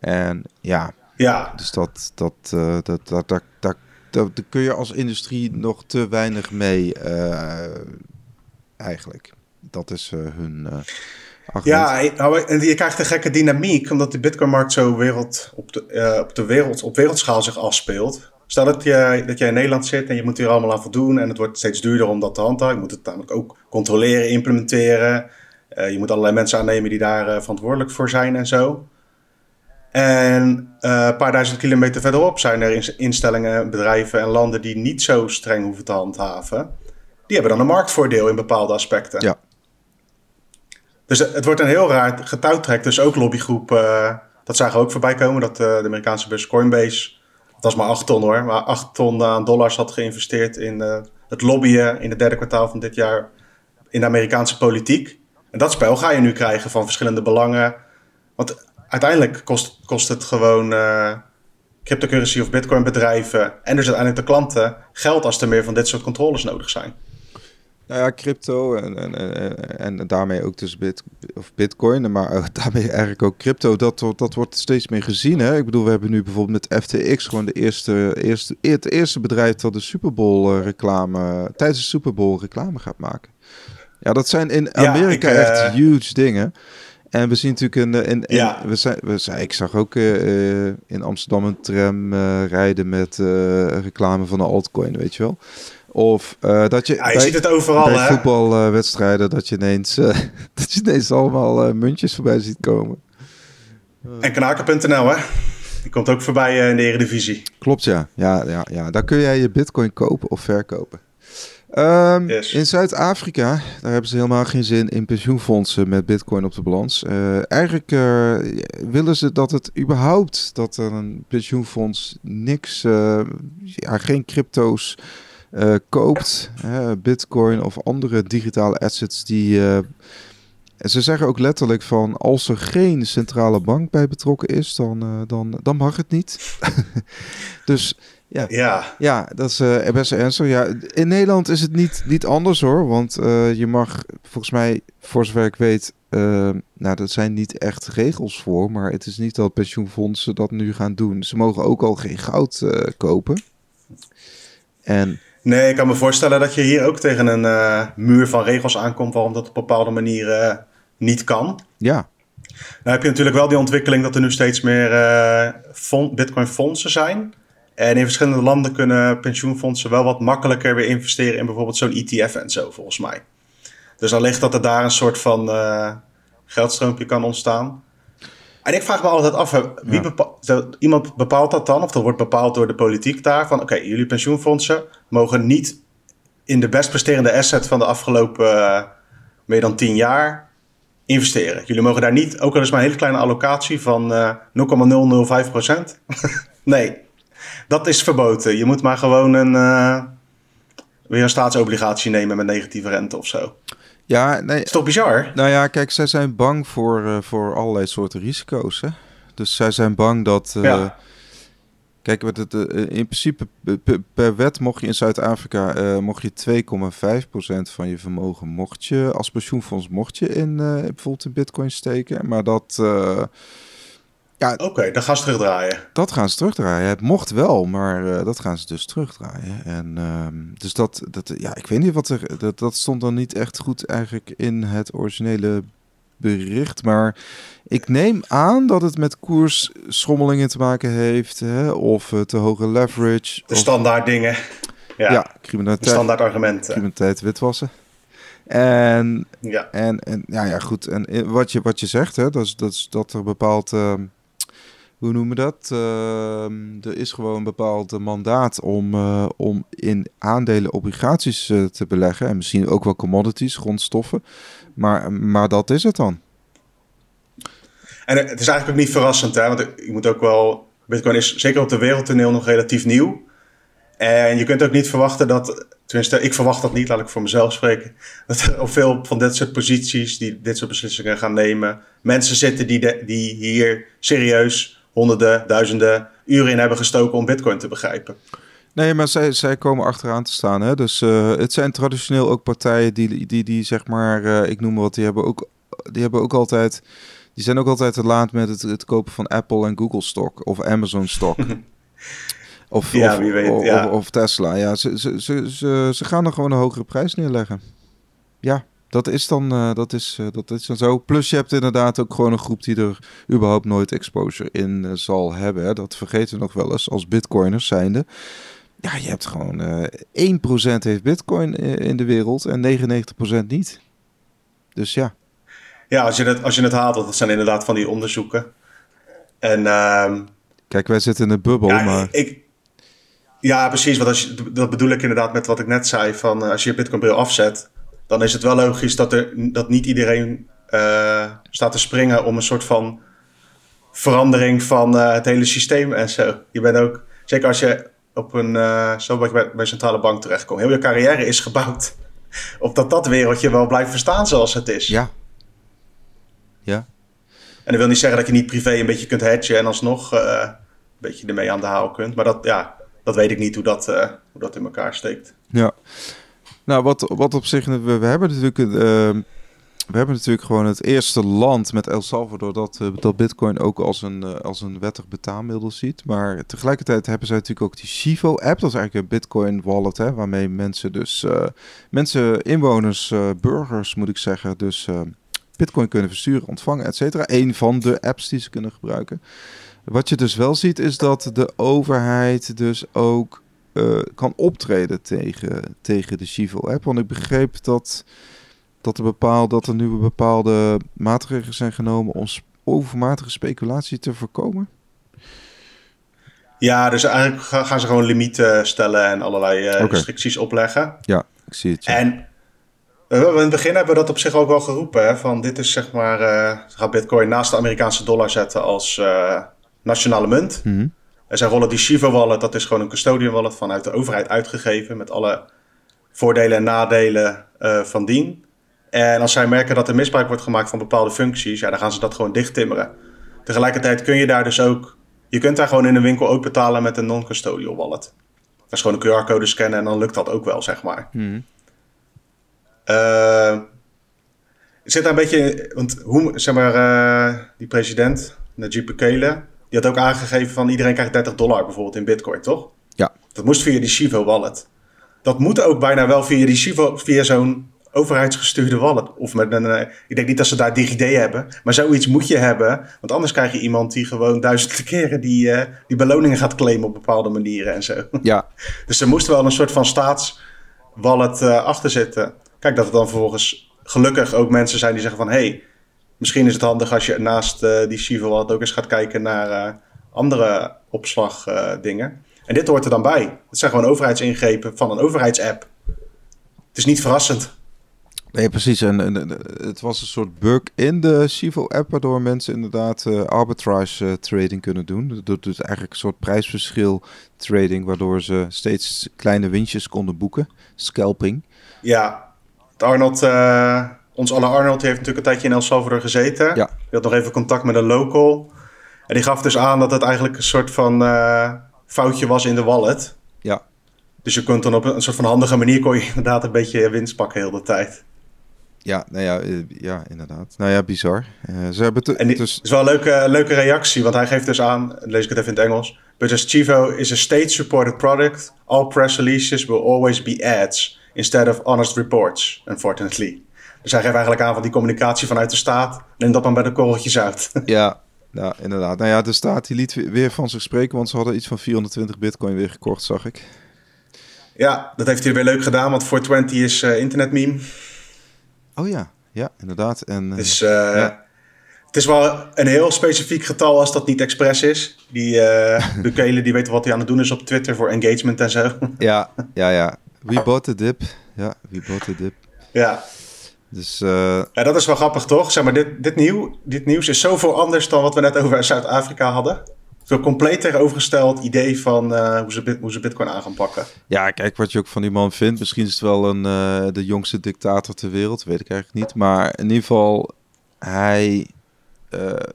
En ja, ja. dus dat, dat, uh, dat, dat, dat, dat, kun je als industrie nog te weinig mee, uh, eigenlijk. Dat is uh, hun. Ja, nou, en je krijgt een gekke dynamiek, omdat de Bitcoin-markt zo wereld, op, de, uh, op, de wereld, op wereldschaal zich afspeelt. Stel dat, je, dat jij in Nederland zit en je moet hier allemaal aan voldoen en het wordt steeds duurder om dat te handhaven. Je moet het namelijk ook controleren, implementeren. Uh, je moet allerlei mensen aannemen die daar uh, verantwoordelijk voor zijn en zo. En een paar duizend kilometer verderop zijn er instellingen, bedrijven en landen die niet zo streng hoeven te handhaven. Die hebben dan een marktvoordeel in bepaalde aspecten. Ja. Dus het wordt een heel raar getouwtrek. Dus ook lobbygroepen, uh, dat zagen we ook voorbij komen. Dat uh, de Amerikaanse beurs Coinbase, dat was maar 8 ton hoor, maar 8 ton aan dollars had geïnvesteerd in uh, het lobbyen in het derde kwartaal van dit jaar in de Amerikaanse politiek. En dat spel ga je nu krijgen van verschillende belangen. Want uiteindelijk kost, kost het gewoon cryptocurrency of bitcoin bedrijven en dus uiteindelijk de klanten geld als er meer van dit soort controles nodig zijn. Nou ja, crypto en, en, en, en daarmee ook dus bit, of bitcoin, maar daarmee eigenlijk ook crypto, dat, dat wordt steeds meer gezien. Hè? Ik bedoel, we hebben nu bijvoorbeeld met FTX gewoon de eerste, eerste, het eerste bedrijf dat de Super Bowl reclame, tijdens de Super Bowl reclame gaat maken. Ja, dat zijn in Amerika ik, echt uh... huge dingen. En we zien natuurlijk in, in, in ja. we zijn, we zijn, ik zag ook uh, in Amsterdam een tram uh, rijden met reclame van een altcoin, weet je wel. Of uh, dat je, ja, je bij, ziet het overal, bij voetbalwedstrijden dat je ineens, uh, dat je ineens allemaal uh, muntjes voorbij ziet komen. En knaken.nl, hè? Die komt ook voorbij in de Eredivisie. Klopt, ja. Ja, ja, ja. Daar kun jij je bitcoin kopen of verkopen. Um, yes. In Zuid-Afrika, daar hebben ze helemaal geen zin in pensioenfondsen met bitcoin op de balans. eigenlijk willen ze dat het überhaupt, dat er een pensioenfonds niks, ja, geen crypto's uh, koopt, bitcoin of andere digitale assets die... Uh, ze zeggen ook letterlijk van als er geen centrale bank bij betrokken is, dan, uh, dan, dan mag het niet. dus ja, ja. ja dat is uh, best ernstig. Ja, in Nederland is het niet, niet anders hoor, want je mag volgens mij, voor zover ik weet, nou dat zijn niet echt regels voor, maar het is niet dat pensioenfondsen dat nu gaan doen. Ze mogen ook al geen goud kopen. En Nee, ik kan me voorstellen dat je hier ook tegen een uh, muur van regels aankomt waarom dat op bepaalde manieren uh, niet kan. Ja. Nou heb je natuurlijk wel die ontwikkeling dat er nu steeds meer uh, bitcoin-fondsen zijn. En in verschillende landen kunnen pensioenfondsen wel wat makkelijker weer investeren in bijvoorbeeld zo'n ETF en zo, volgens mij. Dus allicht dat er daar een soort van geldstroompje kan ontstaan. En ik vraag me altijd af, wie bepaalt, iemand bepaalt dat dan? Of dat wordt bepaald door de politiek daar? Van oké, jullie pensioenfondsen mogen niet in de best presterende asset van de afgelopen uh, meer dan 10 jaar investeren. Jullie mogen daar niet, ook al is maar een hele kleine allocatie van uh, 0,005% nee, dat is verboden. Je moet maar gewoon een, uh, weer een staatsobligatie nemen met negatieve rente of zo. Ja, nee. Is toch bizar? Nou ja, kijk, zij zijn bang voor, uh, voor allerlei soorten risico's. Hè? Dus zij zijn bang dat. Uh, ja. Kijk, het, uh, in principe per wet mocht je in Zuid-Afrika mocht je 2,5% van je vermogen mocht je als pensioenfonds mocht je in bijvoorbeeld in Bitcoin steken, maar dat ja, Oké, okay, dat gaan ze terugdraaien. Dat gaan ze terugdraaien. Het mocht wel, maar uh, dat gaan ze dus terugdraaien. En uh, dus dat, dat, ja, ik weet niet wat er, dat, dat stond dan niet echt goed eigenlijk in het originele bericht. Maar ik neem aan dat het met koersschommelingen te maken heeft, hè, of uh, te hoge leverage. De standaard dingen. Ja, ja criminaliteit. De standaard argumenten. Criminaliteit witwassen. En, ja. en, en ja, ja, goed. En wat je, wat je zegt, hè, dat, is, dat, is dat er bepaald hoe noemen we dat? Uh, er is gewoon een bepaald mandaat om, uh, om in aandelen obligaties uh, te beleggen. En misschien ook wel commodities, grondstoffen. Maar, maar dat is het dan. En het is eigenlijk ook niet verrassend, hè? want je moet ook wel. Bitcoin is zeker op de wereldtoneel nog relatief nieuw. En je kunt ook niet verwachten dat, tenminste, ik verwacht dat niet, laat ik voor mezelf spreken, dat er op veel van dit soort posities, die dit soort beslissingen gaan nemen, mensen zitten die, die hier serieus honderden, duizenden uren in hebben gestoken om Bitcoin te begrijpen. Nee, maar zij, zij komen achteraan te staan. Hè? Dus uh, het zijn traditioneel ook partijen die, die, die zeg maar, uh, ik noem maar wat, die hebben ook, die hebben ook altijd, die zijn ook altijd te laat met het, het kopen van Apple en Google stock of Amazon stock. of, ja, of, wie weet, of, ja. of, Tesla. Ja, ze, ze, ze, ze, ze gaan er gewoon een hogere prijs neerleggen. Ja, dat is dan, uh, dat is, uh, dat is dan zo. Plus je hebt inderdaad ook gewoon een groep die er überhaupt nooit exposure in uh, zal hebben. Hè. Dat vergeten we nog wel eens als bitcoiners zijnde. Ja, je hebt gewoon 1% heeft bitcoin in de wereld en 99% niet. Dus ja. Ja, als je het, als je het haalt, dat zijn inderdaad van die onderzoeken. En, uh, Kijk, wij zitten in een bubbel, ja, maar... Ik, ja, precies. Want als je, dat bedoel ik inderdaad met wat ik net zei. Van, als je je bitcoin bril afzet dan is het wel logisch dat, er, dat niet iedereen uh, staat te springen om een soort van verandering van uh, het hele systeem en zo. Je bent ook, zeker als je op een, uh, zo bij, bij een centrale bank terechtkomt, heel je carrière is gebouwd op dat dat wereldje wel blijft verstaan zoals het is. Ja. Ja. En dat wil niet zeggen dat je niet privé een beetje kunt hedgen en alsnog een beetje ermee aan de haal kunt. Maar dat, ja, dat weet ik niet hoe dat, hoe dat in elkaar steekt. Ja. Nou, wat, wat op zich, we, we hebben natuurlijk, uh, we hebben natuurlijk gewoon het eerste land met El Salvador dat, dat Bitcoin ook als een, uh, als een wettig betaalmiddel ziet. Maar tegelijkertijd hebben zij natuurlijk ook die Chivo-app, dat is eigenlijk een Bitcoin wallet, hè, waarmee mensen dus, mensen, inwoners, burgers moet ik zeggen, dus Bitcoin kunnen versturen, ontvangen, et cetera. Een van de apps die ze kunnen gebruiken. Wat je dus wel ziet is dat de overheid dus ook uh, kan optreden tegen, tegen de Chivo-app. Want ik begreep dat, dat, er bepaald, dat er nu bepaalde maatregelen zijn genomen om overmatige speculatie te voorkomen. Ja, dus eigenlijk gaan ze gewoon limieten stellen en allerlei uh, restricties opleggen. Ja, ik zie het. En uh, in het begin hebben we dat op zich ook wel geroepen. Hè, van dit is zeg maar, uh, gaat Bitcoin naast de Amerikaanse dollar zetten als nationale munt. Mm zij rollen die Shiva wallet, dat is gewoon een custodian wallet vanuit de overheid uitgegeven met alle voordelen en nadelen uh, van dien. En als zij merken dat er misbruik wordt gemaakt van bepaalde functies, ja, dan gaan ze dat gewoon dichttimmeren. Tegelijkertijd kun je daar dus ook, je kunt daar gewoon in een winkel ook betalen met een non-custodial wallet. Dat is gewoon een QR-code scannen en dan lukt dat ook wel, zeg maar. Hmm. Uh, zit daar een beetje, want hoe, zeg maar, uh, die president, Najib Bukele, die had ook aangegeven van iedereen krijgt 30 dollar bijvoorbeeld in bitcoin, toch? Ja. Dat moest via die Shivo wallet. Dat moet ook bijna wel via die Shivo, via zo'n overheidsgestuurde wallet. Of met een, uh, ik denk niet dat ze daar DigiD hebben, maar zoiets moet je hebben. Want anders krijg je iemand die gewoon duizenden keren die, uh, die beloningen gaat claimen op bepaalde manieren en zo. Ja. dus er moest wel een soort van staatswallet uh, achter zitten. Kijk, dat er dan vervolgens gelukkig ook mensen zijn die zeggen van... hey, misschien is het handig als je naast uh, die Shiva Wallet ook eens gaat kijken naar uh, andere opslagdingen. Uh, en dit hoort er dan bij. Het zijn gewoon overheidsingrepen van een overheidsapp. Het is niet verrassend. Nee, precies. En, en, het was een soort bug in de Chivo-app, waardoor mensen inderdaad uh, arbitrage uh, trading kunnen doen. Dat dus eigenlijk een soort prijsverschil trading, waardoor ze steeds kleine winstjes konden boeken. Scalping. Ja, Arnold, uh, ons alle Arnold heeft natuurlijk een tijdje in El Salvador gezeten. Ja. Die had nog even contact met een local. En die gaf dus aan dat het eigenlijk een soort van uh, foutje was in de wallet. Ja. Dus je kunt dan op een soort van handige manier kon je inderdaad een beetje winst pakken heel de tijd. Ja, nou ja, uh, ja, inderdaad. Nou ja, bizar. Uh, ze hebben en die, dus... is wel een leuke, leuke reactie, want hij geeft dus aan, lees ik het even in het Engels. But as Chivo is a state-supported product, all press releases will always be ads instead of honest reports, unfortunately. Dus hij geeft eigenlijk aan van die communicatie vanuit de staat. Neem dat maar bij de korreltjes uit. Ja, ja, inderdaad. Nou ja, de staat die liet weer van zich spreken, want ze hadden iets van 420 bitcoin weer gekocht, zag ik. Ja, dat heeft hij weer leuk gedaan, want 420 is uh, internetmeme. Oh ja, ja, inderdaad. En, uh, dus uh, ja. het is wel een heel specifiek getal als dat niet expres is. Die Bukele, die weet wat hij aan het doen is op Twitter voor engagement en zo. Ja, ja, ja. We bought the dip. Ja, we bought the dip. Ja, dus, uh... Ja, dat is wel grappig, toch? Zeg maar, dit, dit, nieuw, dit nieuws is zoveel anders dan wat we net over Zuid-Afrika hadden. Veel compleet tegenovergesteld idee van uh, hoe, ze, hoe ze Bitcoin aan gaan pakken. Ja, kijk wat je ook van die man vindt. Misschien is het wel een, uh, de jongste dictator ter wereld, weet ik eigenlijk niet. Maar in ieder geval, hij,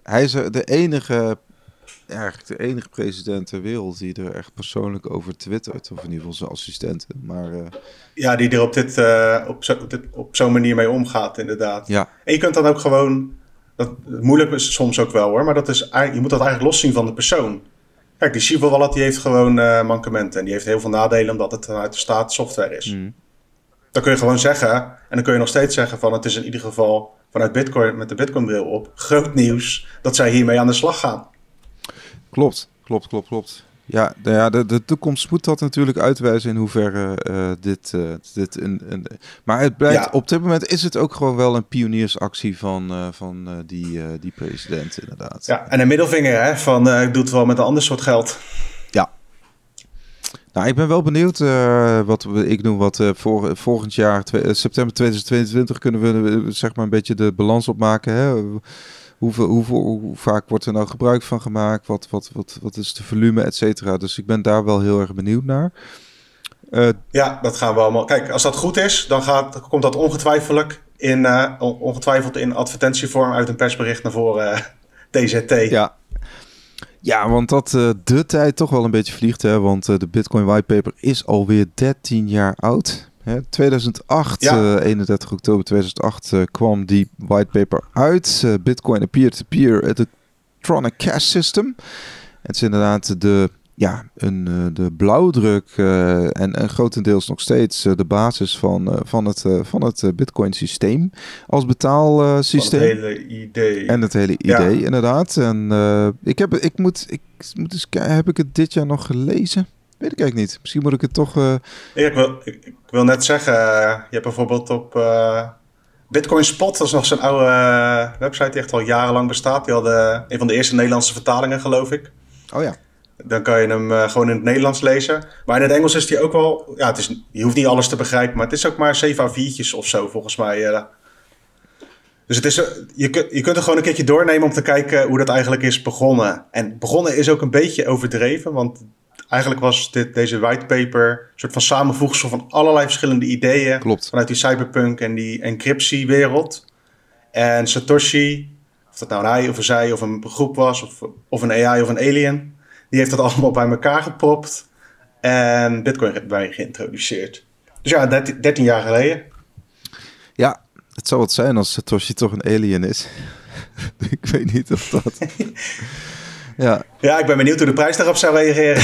hij is de enige eigenlijk de enige president ter wereld die er echt persoonlijk over twittert. Of in ieder geval zijn assistenten. Maar, uh... Ja, die er op, dit, uh, op zo'n op zo'n manier mee omgaat, inderdaad. Ja. En je kunt dan ook gewoon. Dat, moeilijk is soms ook wel hoor, maar dat is, je moet dat eigenlijk loszien van de persoon. Kijk, die Shiva Wallet die heeft gewoon uh, mankementen. En die heeft heel veel nadelen omdat het uit de staat software is. Mm. Dan kun je gewoon zeggen, en dan kun je nog steeds zeggen van het is in ieder geval vanuit Bitcoin met de Bitcoin bril op groot nieuws dat zij hiermee aan de slag gaan. Klopt, klopt, klopt, klopt. Ja, de, ja de, de toekomst moet dat natuurlijk uitwijzen in hoeverre uh, dit. Uh, dit in, maar het blijkt, op dit moment is het ook gewoon wel een pioniersactie van, uh, van die, die president, inderdaad. Ja, en een middelvinger hè, van ik doe het wel met een ander soort geld. Ja. Nou, ik ben wel benieuwd wat we, ik noem wat voor, volgend jaar, september 2022, kunnen we zeg maar een beetje de balans opmaken. Hè? Hoeveel, hoeveel, hoe vaak wordt er nou gebruik van gemaakt? Wat, wat, wat, wat is de volume, et cetera? Dus ik ben daar wel heel erg benieuwd naar. Uh, ja, dat gaan we allemaal. Kijk, als dat goed is, dan gaat, komt dat ongetwijfeld in, uh, ongetwijfeld in advertentievorm uit een persbericht naar voren. Uh, TZT. Ja. Ja, want dat de tijd toch wel een beetje vliegt. Hè? Want de Bitcoin whitepaper is alweer 13 jaar oud. 2008, 31 eh, oktober 2008, uh, eh, kwam die whitepaper uit. Uh, Bitcoin peer-to-peer electronic cash system. Het is inderdaad de, ja, een, de blauwdruk en, en grotendeels nog steeds de basis van, van het, van het Bitcoin systeem als betaalsysteem. het hele idee. En het hele idee, inderdaad. En ik, heb, ik moet, ik moet eens kijken, heb ik het dit jaar nog gelezen? Weet ik eigenlijk niet. Misschien moet ik het toch... Uh... ik, wil, ik, wil net zeggen, uh, je hebt bijvoorbeeld op uh, Bitcoin Spot, dat is nog zo'n oude website die echt al jarenlang bestaat. Die hadden een van de eerste Nederlandse vertalingen, geloof ik. Oh ja. Dan kan je hem gewoon in het Nederlands lezen. Maar in het Engels is die ook wel... Ja, het is, je hoeft niet alles te begrijpen, maar het is ook maar 7 A4'tjes of zo, volgens mij. Dus het is, je, kunt, je kunt er gewoon een keertje doornemen om te kijken hoe dat eigenlijk is begonnen. En begonnen is ook een beetje overdreven, want Eigenlijk was dit, deze whitepaper een soort van samenvoegsel van allerlei verschillende ideeën. Klopt. Vanuit die cyberpunk en die encryptiewereld. En Satoshi, of dat nou een hij of een zij of een groep was, of, of een AI of een alien, die heeft dat allemaal bij elkaar gepropt en Bitcoin bij geïntroduceerd. Dus ja, 13, 13 jaar geleden. Ja, het zou wat zijn als Satoshi toch een alien is. ik weet niet of dat. Ja. ja, ik ben benieuwd hoe de prijs daarop zou reageren.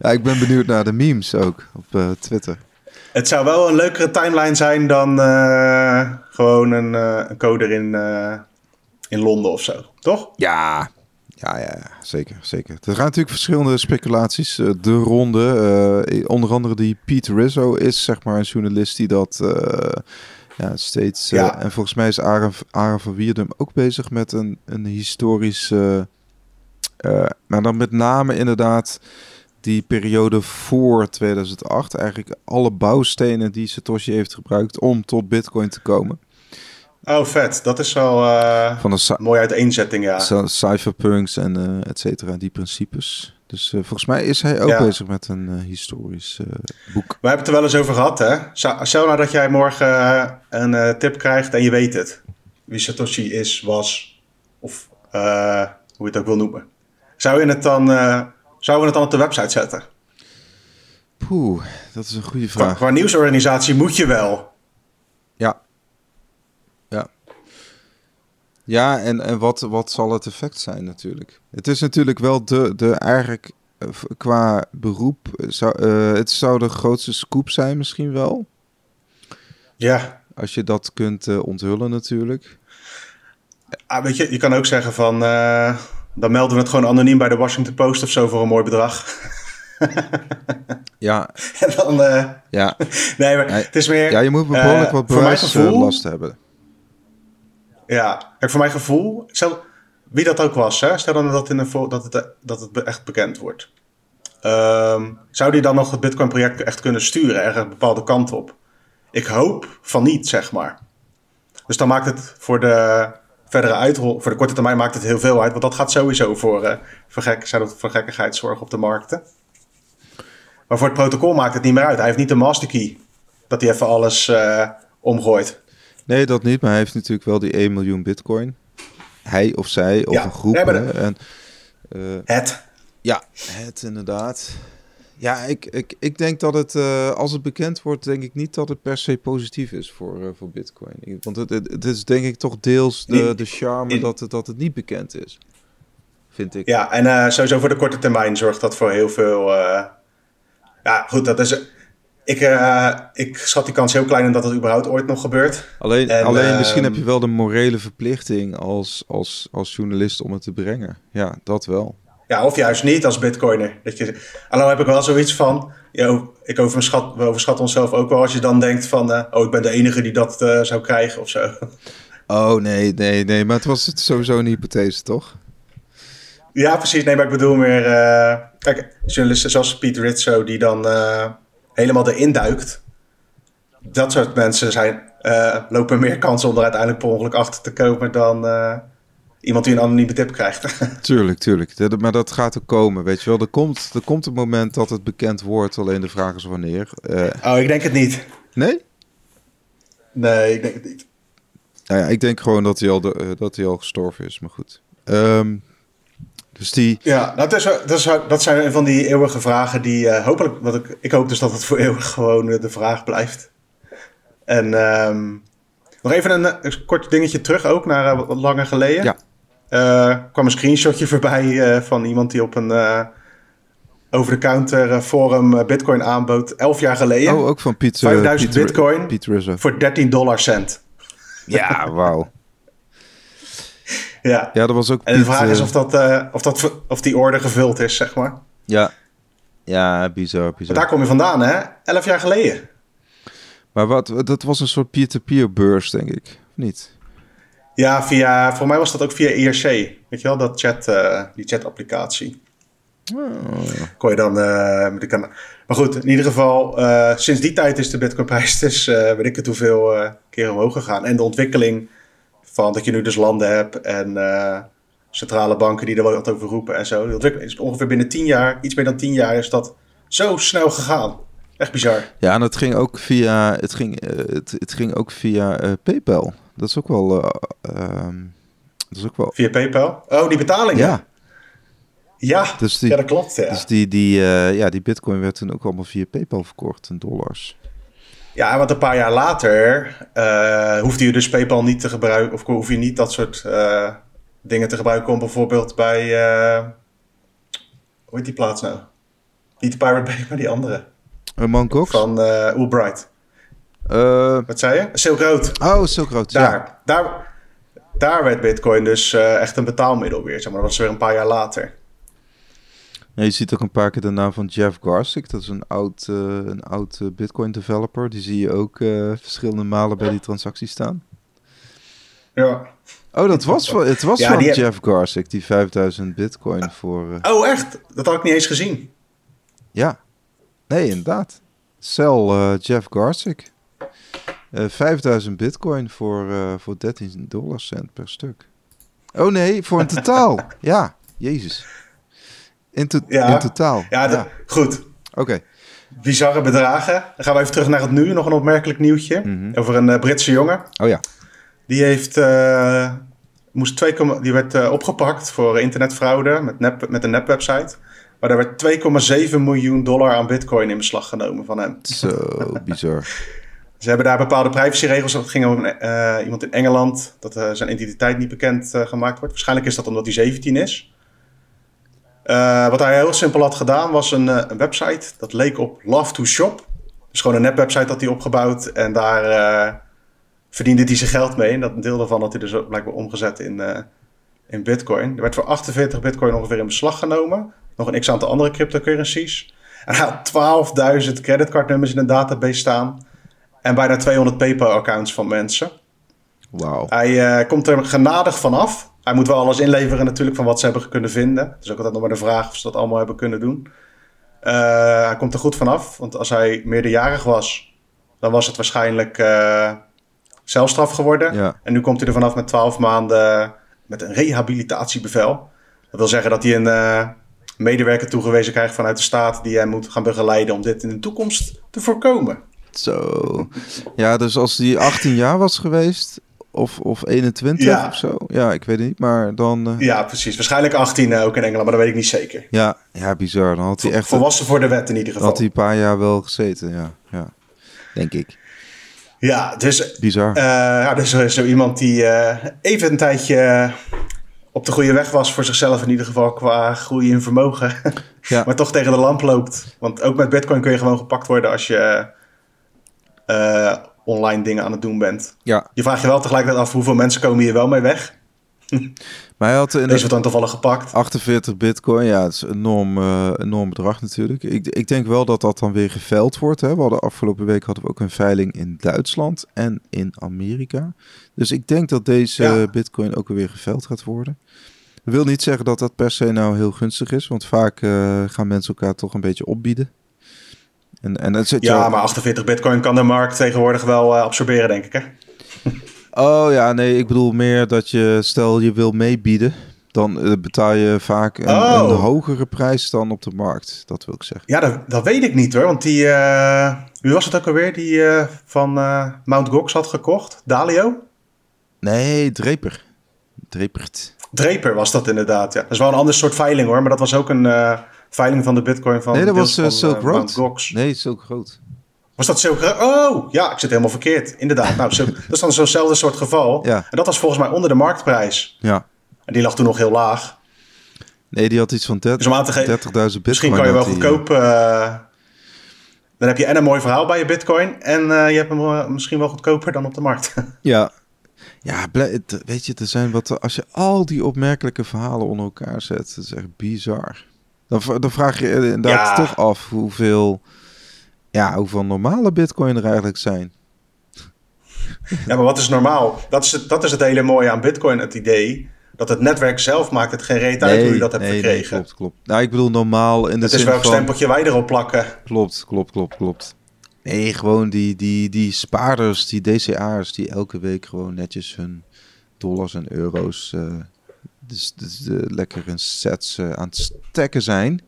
ja, ik ben benieuwd naar de memes ook op uh, Twitter. Het zou wel een leukere timeline zijn dan uh, gewoon een, uh, een coder in, in Londen of zo, toch? Ja, ja, ja, zeker, zeker. Er gaan natuurlijk verschillende speculaties de ronde. onder andere die Pete Rizzo is zeg maar een journalist die dat ja, steeds. Eh, en volgens mij is Aaron, Aaron van Wierdum ook bezig met een, een historische. Uh, maar dan met name inderdaad die periode voor 2008. Eigenlijk alle bouwstenen die Satoshi heeft gebruikt om tot Bitcoin te komen. Oh, vet. Dat is wel uh, Van een mooie uiteenzetting, ja. Cypherpunks en uh, et cetera, die principes. Dus uh, volgens mij is hij ook bezig met een uh, historisch uh, boek. We hebben het er wel eens over gehad, hè? Stel nou dat jij morgen een tip krijgt en je weet het. Wie Satoshi is, was, of hoe je het ook wil noemen. Zou je het dan, zouden we het dan op de website zetten? Poeh, dat is een goede vraag. Qua, qua nieuwsorganisatie moet je wel. Ja. Ja, en, en wat, wat zal het effect zijn natuurlijk? Het is natuurlijk wel de, de eigenlijk eh, qua beroep, zou, uh, het zou de grootste scoop zijn misschien wel. Ja. Als je dat kunt uh, onthullen natuurlijk. Ah, weet je, je kan ook zeggen van, uh, dan melden we het gewoon anoniem bij de Washington Post of zo voor een mooi bedrag. ja. En dan, ja. nee, maar het is meer... Ja, je moet behoorlijk wat bewijslast hebben. Ja, kijk, voor mijn gevoel, stel, wie dat ook was, hè, stel dan dat, in dat, het, dat het echt bekend wordt. Um, zou die dan nog het Bitcoin-project echt kunnen sturen, ergens een bepaalde kant op? Ik hoop van niet, zeg maar. Dus dan maakt het voor de verdere uitrol, voor de korte termijn maakt het heel veel uit, want dat gaat sowieso voor, uh, voor, gek, voor gekkigheid zorgen op de markten. Maar voor het protocol maakt het niet meer uit. Hij heeft niet de masterkey dat hij even alles uh, omgooit. Nee, dat niet. Maar hij heeft natuurlijk wel die 1 miljoen bitcoin. hij of zij of een groep. En, uh, het. Ja, het inderdaad. Ja, ik, ik, ik denk dat het, uh, als het bekend wordt, denk ik niet dat het per se positief is voor, uh, voor Bitcoin. Want het, het, is denk ik toch deels de, de charme dat, het, dat het niet bekend is. Vind ik. Ja, en sowieso voor de korte termijn zorgt dat voor heel veel. ja, goed, dat is. Ik, ik schat die kans heel klein in dat het überhaupt ooit nog gebeurt. Alleen, alleen misschien heb je wel de morele verplichting als, als, als journalist om het te brengen. Ja, dat wel. Ja, of juist niet als bitcoiner. Dat je, heb ik wel zoiets van, yo, ik overschat, we overschatten onszelf ook wel als je dan denkt van, uh, oh, ik ben de enige die dat uh, zou krijgen of zo. Oh, nee, nee, nee, maar het was het sowieso een hypothese, toch? Ja, precies. Nee, maar ik bedoel meer, kijk, journalisten zoals Pete Rizzo die dan helemaal erin duikt. Dat soort mensen zijn, lopen meer kans om er uiteindelijk per ongeluk achter te komen dan iemand die een anonieme tip krijgt. tuurlijk, tuurlijk. Maar dat gaat er komen, weet je wel. Er komt, er komt een moment dat het bekend wordt, alleen de vraag is wanneer. Uh, oh, ik denk het niet. Nee? Nee, ik denk het niet. Nou ja, ik denk gewoon dat hij al, de, dat hij al gestorven is, maar goed. Um, dus die... Ja, dat, is, dat, is, dat zijn van die eeuwige vragen die uh, hopelijk... Wat ik, ik hoop dus dat het voor eeuwig gewoon de vraag blijft. En um, nog even een, een, kort dingetje terug ook, naar wat langer geleden. Ja. Kwam een screenshotje voorbij van iemand die op een over-the-counter forum Bitcoin aanbood. Elf jaar geleden. Oh, ook van Piet. 5000 Bitcoin Piet voor 13 dollar cent. Ja, wauw. Ja. ja, dat was ook. En de vraag is of, dat, of, dat, of die orde gevuld is, zeg maar. Ja, ja bizar, bizar. daar kom je vandaan, hè? Elf jaar geleden. Maar wat, dat was een soort peer-to-peer beurs, denk ik. Of niet? Ja, via, voor mij was dat ook via IRC. Weet je wel, dat chat, uh, die chat-applicatie. Oh. Kon je dan uh, met de kanaal. Maar goed, in ieder geval, uh, sinds die tijd is de Bitcoin-prijs dus weet ik het hoeveel keer omhoog gegaan. En de ontwikkeling van dat je nu dus landen hebt en centrale banken die er wat over roepen en zo. Ontwikkeling is ongeveer binnen tien jaar, iets meer dan tien jaar, is dat zo snel gegaan. Echt bizar. Ja, en het ging ook via, het ging, het, het ging ook via PayPal. Dat is ook wel... Uh, dat is ook wel... Via PayPal? Oh, die betalingen? Ja. Ja, dus die, ja dat klopt. Ja. Dus die, die, uh, ja, die bitcoin werd toen ook allemaal via PayPal verkocht in dollars. Ja, want een paar jaar later uh, hoefde je dus PayPal niet te gebruiken... of hoef je niet dat soort uh, dingen te gebruiken... om bijvoorbeeld bij... hoe heet die plaats nou? Niet de Pirate Bay, maar die andere. Een? Van Albright. Wat zei je? Silk Road. Oh, Silk Road, daar, ja. Daar, daar werd Bitcoin dus echt een betaalmiddel weer. Zeg maar. Dat was weer een paar jaar later. Ja, je ziet ook een paar keer de naam van Jeff Garsick. Dat is een oud, uh, een oud Bitcoin developer. Die zie je ook verschillende malen bij die transacties staan. Ja. Oh, dat was van, het was ja, van Jeff Garsick, die 5000 Bitcoin voor. Oh, echt? Dat had ik niet eens gezien. Ja. Nee, inderdaad. Sell Jeff Garsick. Uh, eh, 5000 bitcoin voor, voor 13 dollar cent per stuk. Oh nee, voor een totaal. ja, jezus. In, to ja. in totaal. Ja, ja. goed. Oké. Bizarre bedragen. Dan gaan we even terug naar het nu. Nog een opmerkelijk nieuwtje. Mm -hmm. Over een uh, Britse jongen. Oh ja. Die heeft... moest 2, die werd opgepakt voor internetfraude met, nep, met een nepwebsite. Maar daar werd 2,7 miljoen dollar aan bitcoin in beslag genomen van hem. Zo bizar. Ze hebben daar bepaalde privacyregels. Het ging om uh, iemand in Engeland dat uh, zijn identiteit niet bekend uh, gemaakt wordt. Waarschijnlijk is dat omdat hij 17 is. Wat hij heel simpel had gedaan was een, een, website dat leek op Love to Shop. Dus gewoon een nepwebsite had hij opgebouwd en daar verdiende hij zijn geld mee. En dat deel daarvan had hij dus blijkbaar omgezet in, in bitcoin. Er werd voor 48 bitcoin ongeveer in beslag genomen. Nog een x-aantal andere cryptocurrencies. En hij had 12.000 creditcardnummers in een database staan. En bijna 200 PayPal-accounts van mensen. Wauw. Hij uh, komt er genadig vanaf. Hij moet wel alles inleveren natuurlijk van wat ze hebben kunnen vinden. Het is ook altijd nog maar de vraag of ze dat allemaal hebben kunnen doen. Uh, hij komt er goed vanaf, want als hij meerderjarig was, dan was het waarschijnlijk uh, celstraf geworden. Ja. En nu komt hij er vanaf met 12 maanden met een rehabilitatiebevel. Dat wil zeggen dat hij een medewerker toegewezen krijgt vanuit de staat die hij moet gaan begeleiden om dit in de toekomst te voorkomen. Zo. Ja, dus als die 18 jaar was geweest, of, of 21 of zo. Ja, ik weet het niet, maar dan... Ja, precies. Waarschijnlijk 18 ook in Engeland, maar dat weet ik niet zeker. Ja, ja bizar. Dan had hij echt... Volwassen voor de wet in ieder geval. had hij een paar jaar wel gezeten, ja. ja. Denk ik. Ja, dus... Bizar. ja, dus er is zo iemand die even een tijdje op de goede weg was voor zichzelf in ieder geval qua groei in vermogen. Ja. maar toch tegen de lamp loopt. Want ook met bitcoin kun je gewoon gepakt worden als je online dingen aan het doen bent. Ja. Je vraagt je wel tegelijkertijd af hoeveel mensen komen hier wel mee weg. Maar hij had in Deze wordt dan toevallig gepakt. 48 bitcoin, ja, het is een enorm, uh, enorm bedrag natuurlijk. Ik, ik denk wel dat dat dan weer geveild wordt. Hè. We hadden afgelopen week hadden we ook een veiling in Duitsland en in Amerika. Dus ik denk dat deze bitcoin ook weer geveild gaat worden. Dat wil niet zeggen dat dat per se nou heel gunstig is, want vaak uh, gaan mensen elkaar toch een beetje opbieden. En, en het zit ja, maar 48 bitcoin kan de markt tegenwoordig wel uh, absorberen, denk ik hè? Oh ja, nee, ik bedoel meer dat je, stel je wil meebieden, dan uh, betaal je vaak een, oh. een, hogere prijs dan op de markt. Dat wil ik zeggen. Ja, dat, dat weet ik niet hoor, want die, uh, wie was het ook alweer die van Mount Gox had gekocht? Dalio? Nee, Dreper. Drepert. Dreper was dat inderdaad, ja. Dat is wel een ander soort veiling hoor, maar dat was ook een veiling van de bitcoin van... Nee, dat was uh, Silk Road. Nee, Silk Road. Was dat Silk Road? Oh, ja, ik zit helemaal verkeerd. Inderdaad. nou, dat is dan zo'nzelfde soort geval. Ja. En dat was volgens mij onder de marktprijs. Ja. En die lag toen nog heel laag. Nee, die had iets van 30.000 bitcoin. Misschien kan je wel goedkoop... Uh, dan heb je en een mooi verhaal bij je bitcoin... en uh, je hebt hem misschien wel goedkoper dan op de markt. ja, ja, weet je, er zijn wat. Als je al die opmerkelijke verhalen onder elkaar zet, dat is echt bizar. Dan, dan vraag je inderdaad toch af hoeveel, ja, hoeveel normale bitcoin er eigenlijk zijn. Ja, maar wat is normaal? Dat is het, dat is het hele mooie aan bitcoin, het idee. Dat het netwerk zelf maakt het geen reet uit hoe je dat hebt gekregen. Nee, klopt, klopt. Nou, ik bedoel normaal in de het is welk stempeltje wij erop plakken. Klopt, klopt, klopt, klopt. Nee, gewoon die, die, die spaarders, die DCA's, die elke week gewoon netjes hun dollars en euro's uh, dus, dus uh, lekker in sets uh, aan het stekken zijn.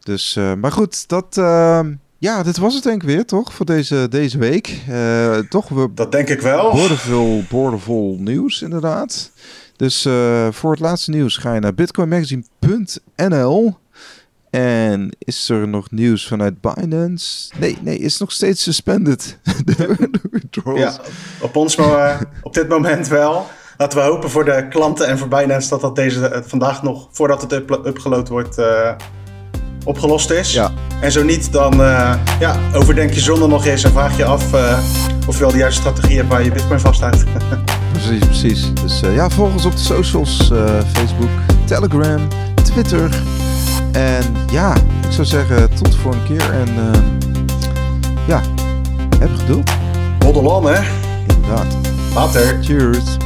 Dus, uh, maar goed, dat, ehm, ja, dit was het denk ik weer, toch? Voor deze, deze week. toch, we dat denk ik wel. Boordevol, boordevol nieuws, inderdaad. Dus voor het laatste nieuws ga je naar bitcoinmagazine.nl. En is er nog nieuws vanuit Binance? Nee, nee, is nog steeds suspended. ja, op ons maar op dit moment wel laten we hopen voor de klanten en voor Binance dat dat deze eh, vandaag nog, voordat het up, upgeload wordt, uh, opgelost is. Ja. En zo niet, dan uh, ja, overdenk je zonder nog eens en vraag je af uh, of je wel de juiste strategie hebt waar je bitcoin vasthoudt. precies, precies. Dus ja, volg ons op de socials, Facebook, Telegram, Twitter. En ja, ik zou zeggen tot de volgende keer. En ja, heb geduld. Roddel on, hè? Inderdaad. Later. Cheers.